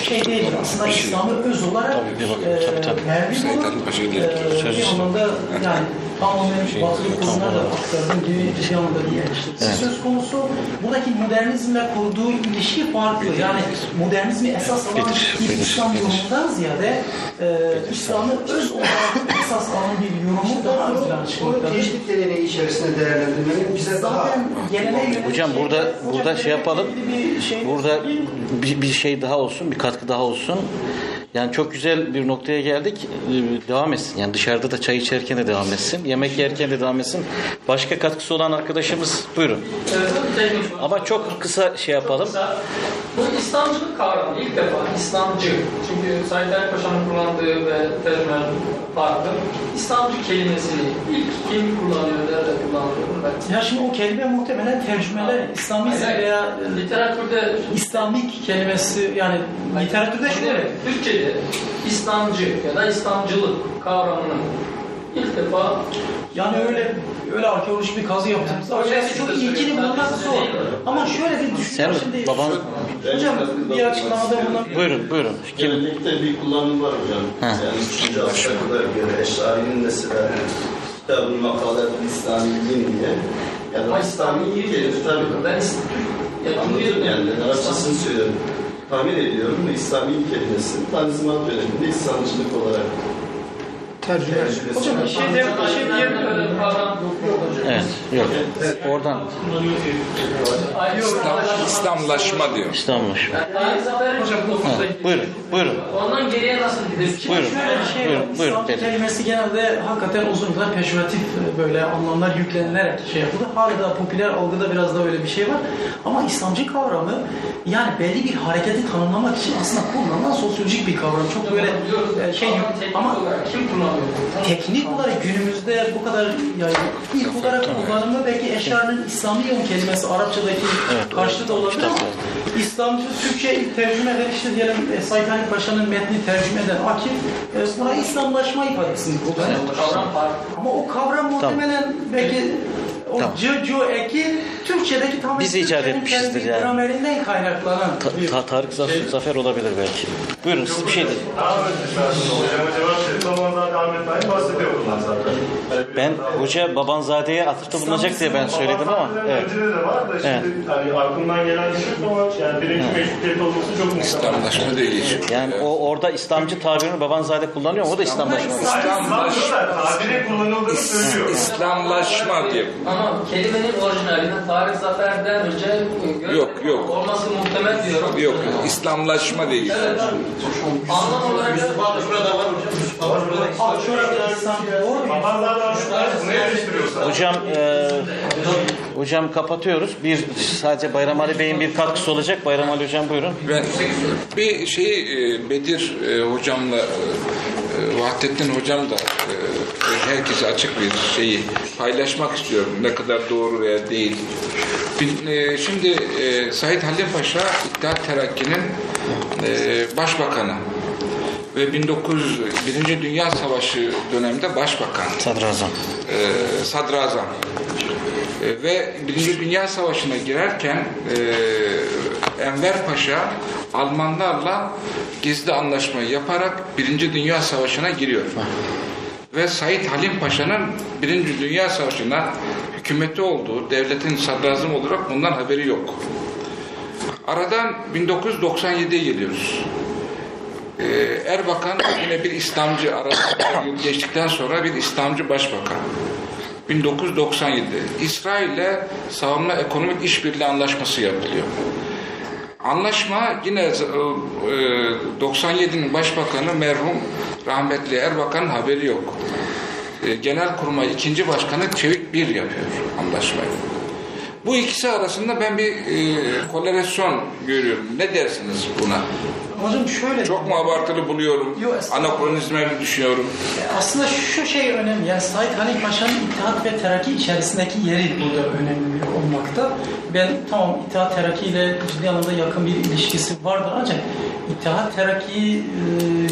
Speaker 6: Bu şey değildir. Aslında İslam'ı öz olarak
Speaker 1: Tabii, bir bakın, tabii, tabii.
Speaker 6: vermiş olur. E,
Speaker 2: getiriyor.
Speaker 1: Söz
Speaker 6: bir anlamda yani tamamen
Speaker 1: Şey, tam
Speaker 6: konular da aktardım gibi bir anlamda bir eleştirisi
Speaker 1: Evet.
Speaker 6: söz konusu. Buradaki modernizmle kurduğu ilişki farklı. Yani modernizmi esas alan
Speaker 1: Bilir,
Speaker 6: bir İslam yorumundan ziyade e, İslam'ı öz olarak esas alan bir yorumu daha ön plana
Speaker 7: Bunu
Speaker 6: çıkmaktadır.
Speaker 7: teşvik geleneği içerisinde değerlendirmenin bize daha
Speaker 6: yönelik
Speaker 1: Hocam burada burada şey yapalım.
Speaker 6: şey-
Speaker 1: Burada bir, bir şey daha olsun, bir katkı daha olsun. Yani çok güzel bir noktaya geldik. Ee, Devam etsin. Yani dışarıda da çay içerken de devam etsin. Yemek yerken de devam etsin. Başka katkısı olan arkadaşımız buyurun.
Speaker 8: Evet, ki.
Speaker 1: Ama çok kısa şey yapalım.
Speaker 8: Bu İslamcılık kavramı ilk defa İslamcı. Çünkü Said Ali Paşa'nın kullandığı ve tercümen farklı. İslamcı kelimesini ilk kim kullanıyor, nerede kullanılıyor? ben-
Speaker 6: Ya şimdi o kelime muhtemelen tercümeler
Speaker 8: Hayır,
Speaker 6: veya e,
Speaker 8: literatürde
Speaker 6: İslamik kelimesi yani literatürde şöyle
Speaker 8: Türkçe'de İslamcı ya da İslamcılık kavramının ilk defa
Speaker 6: Yani öyle öyle arkeolojik bir kazı yaptığımızda
Speaker 8: Yani
Speaker 6: açıkçası çok
Speaker 8: öyle
Speaker 6: ilkini
Speaker 8: söylüyorum.
Speaker 6: bulmak zor. Ama şöyle bir düşünün şimdi.
Speaker 1: baban
Speaker 6: Hocam bir açıklamada bulunan
Speaker 1: buyurun buyurun. Kim?
Speaker 3: Gelenekte bir kullanım var hocam.
Speaker 1: Ha.
Speaker 3: Yani 3. asra kadar göre Eşari'nin mesela kitabın makalat İslami din diye. Ya da İslami
Speaker 8: İslami
Speaker 3: kelime tabii.
Speaker 8: Ben İslam
Speaker 3: Anladım yani Arapçasını söylüyorum. Tahmin ediyorum ve İslami kelimesi Tanzimat döneminde İslamcılık olarak
Speaker 5: Tercüme.
Speaker 6: Hocam bir şey de bir şey.
Speaker 1: Evet, yok. Oradan
Speaker 2: İslam, İslamlaşma diyor.
Speaker 8: Zafer hocam
Speaker 1: Buyurun, buyurun.
Speaker 8: Ondan geriye nasıl gideriz?
Speaker 1: Buyurun.
Speaker 6: Şöyle bir şey var.
Speaker 1: Buyurun, buyurun,
Speaker 6: İslamcı
Speaker 1: dedim.
Speaker 6: kelimesi genelde hakikaten uzun yıllar pejoratif e, böyle anlamlar yüklenilerek şey yapıldı. Hala popüler algıda biraz da öyle bir şey var. Ama İslamcı kavramı yani belli bir hareketi tanımlamak için aslında kullanılan sosyolojik bir kavram. Çok böyle e, şey yok.
Speaker 8: ama
Speaker 6: Ama
Speaker 8: kim kullanıyor?
Speaker 6: Teknik olarak günümüzde bu kadar yaygın. İlk olarak kullanımı belki eşarının İslami yön kelimesi Arapçadaki karşılığı da olabilir ama İslamcı Türkçe ilk tercümeler işte diyelim e, Said Paşa'nın metni tercüme eden Akif e, buna İslamlaşma ifadesini kullanıyor. Ama o kavram muhtemelen belki o
Speaker 1: Tamam.
Speaker 6: cı eki Türkçedeki tam
Speaker 1: Biz icat etmişizdir yani.
Speaker 6: Gramerinden kaynaklanan
Speaker 1: Ta- ta- Tarık Zaf- Zafer olabilir belki. Buyurun siz bir şey deyin.
Speaker 9: Yani
Speaker 1: Ben hoca Babanzade'ye atıfta bulunacak diye ben söyledim ama evet.
Speaker 9: Önce de var da şimdi hani aklımdan gelen bir şey ama yani birinci meşrutiyet olması çok.
Speaker 2: İslamlaşma geçiyor.
Speaker 1: Yani o orada İslamcı tabirini Babanzade kullanıyor mu? O da İslamlaşma.
Speaker 9: İslamlaşma.
Speaker 2: İslamlaşma diye.
Speaker 8: Ama kelimenin orijinalinde Tarık Zafer'den önce e,
Speaker 2: Yok, yok.
Speaker 8: olması muhtemel diyorum.
Speaker 2: Yok, İslamlaşma geçiyor.
Speaker 8: Evet. Anlam olarak da
Speaker 6: Abi şöyle İslam
Speaker 1: Hocam e, hocam kapatıyoruz. Bir sadece Bayram Ali Bey'in bir katkısı olacak. Bayram Ali hocam buyurun.
Speaker 2: Ben bir şey e, Bedir e, hocamla e, Vahdettin hocam da herkese açık bir şeyi paylaşmak istiyorum. Ne kadar doğru veya değil. Şimdi Said Halim Paşa İttihat Terakki'nin başbakanı ve 1900 Birinci Dünya Savaşı döneminde başbakan
Speaker 1: Sadrazam.
Speaker 2: e, sadrazam E, ve Birinci Dünya Savaşı'na girerken e, Enver Paşa Almanlarla gizli anlaşma yaparak Birinci Dünya Savaşı'na giriyor. Ve Said Halim Paşa'nın Birinci Dünya Savaşı'na hükümeti olduğu, devletin sadrazam olarak bundan haberi yok. Aradan 1997'ye geliyoruz. Ee, Erbakan yine bir İslamcı arasında yıl geçtikten sonra bir İslamcı başbakan. 1997 İsrail'le savunma ekonomik işbirliği anlaşması yapılıyor. Anlaşma yine e, 97'nin başbakanı merhum rahmetli Erbakan'ın haberi yok. E, Genelkurmay ikinci başkanı Çevik bir yapıyor anlaşmayı. Bu ikisi arasında ben bir e, korelasyon görüyorum. Ne dersiniz buna?
Speaker 6: Hocam şöyle
Speaker 2: Çok mu abartılı buluyorum?
Speaker 6: Yok.
Speaker 2: Anakronizme düşünüyorum?
Speaker 6: Aslında şu şey önemli. Yani Said Halim Paşa'nın İttihat ve Terakki içerisindeki yeri burada önemli olmakta. Ben tamam İttihat Terakki ile ciddi anlamda yakın bir ilişkisi vardır ancak İttihat Terakki'yi e,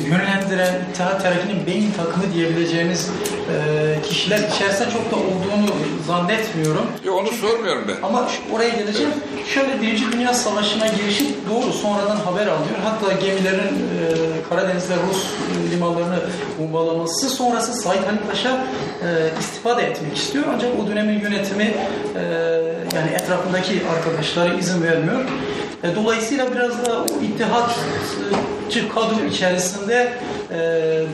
Speaker 6: yönlendiren, İttihat Terakki'nin beyin takımı diyebileceğimiz e, kişiler içerisinde çok da olduğunu zannetmiyorum.
Speaker 2: Yok onu sormuyorum ben.
Speaker 6: Ama oraya geleceğim. Şöyle Birinci Dünya Savaşı'na girişi doğru sonradan haber alıyor. Hatta gemilerin e, Karadeniz'de Rus limanlarını bombalaması sonrası Said Halim Paşa e, istifade etmek istiyor. Ancak o dönemin yönetimi e, yani etrafındaki arkadaşlara izin vermiyor. E, dolayısıyla biraz da o ittihatçı kadro içerisinde e,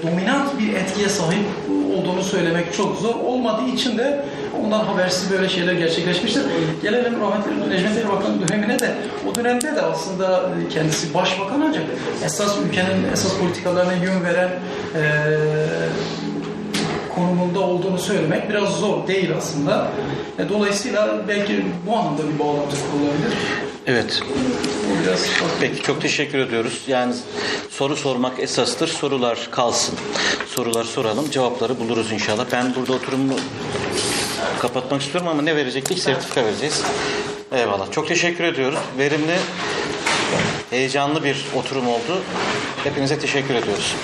Speaker 6: dominant bir etkiye sahip olduğunu söylemek çok zor. Olmadığı için de ondan habersiz böyle şeyler gerçekleşmiştir. Gelelim rahmetli Necmet Erbakan'ın dönemine de o dönemde de aslında kendisi başbakan ancak esas ülkenin esas politikalarına yön veren e, konumunda olduğunu söylemek biraz zor değil aslında. E, dolayısıyla belki bu anlamda bir bağlantı kurulabilir.
Speaker 1: Evet.
Speaker 6: Biraz.
Speaker 1: Peki çok teşekkür ediyoruz. Yani soru sormak esastır. Sorular kalsın. Sorular soralım. Cevapları buluruz inşallah. Ben burada oturumu kapatmak istiyorum ama ne verecektik? Sertifika vereceğiz. Eyvallah. Çok teşekkür ediyoruz. Verimli, heyecanlı bir oturum oldu. Hepinize teşekkür ediyoruz.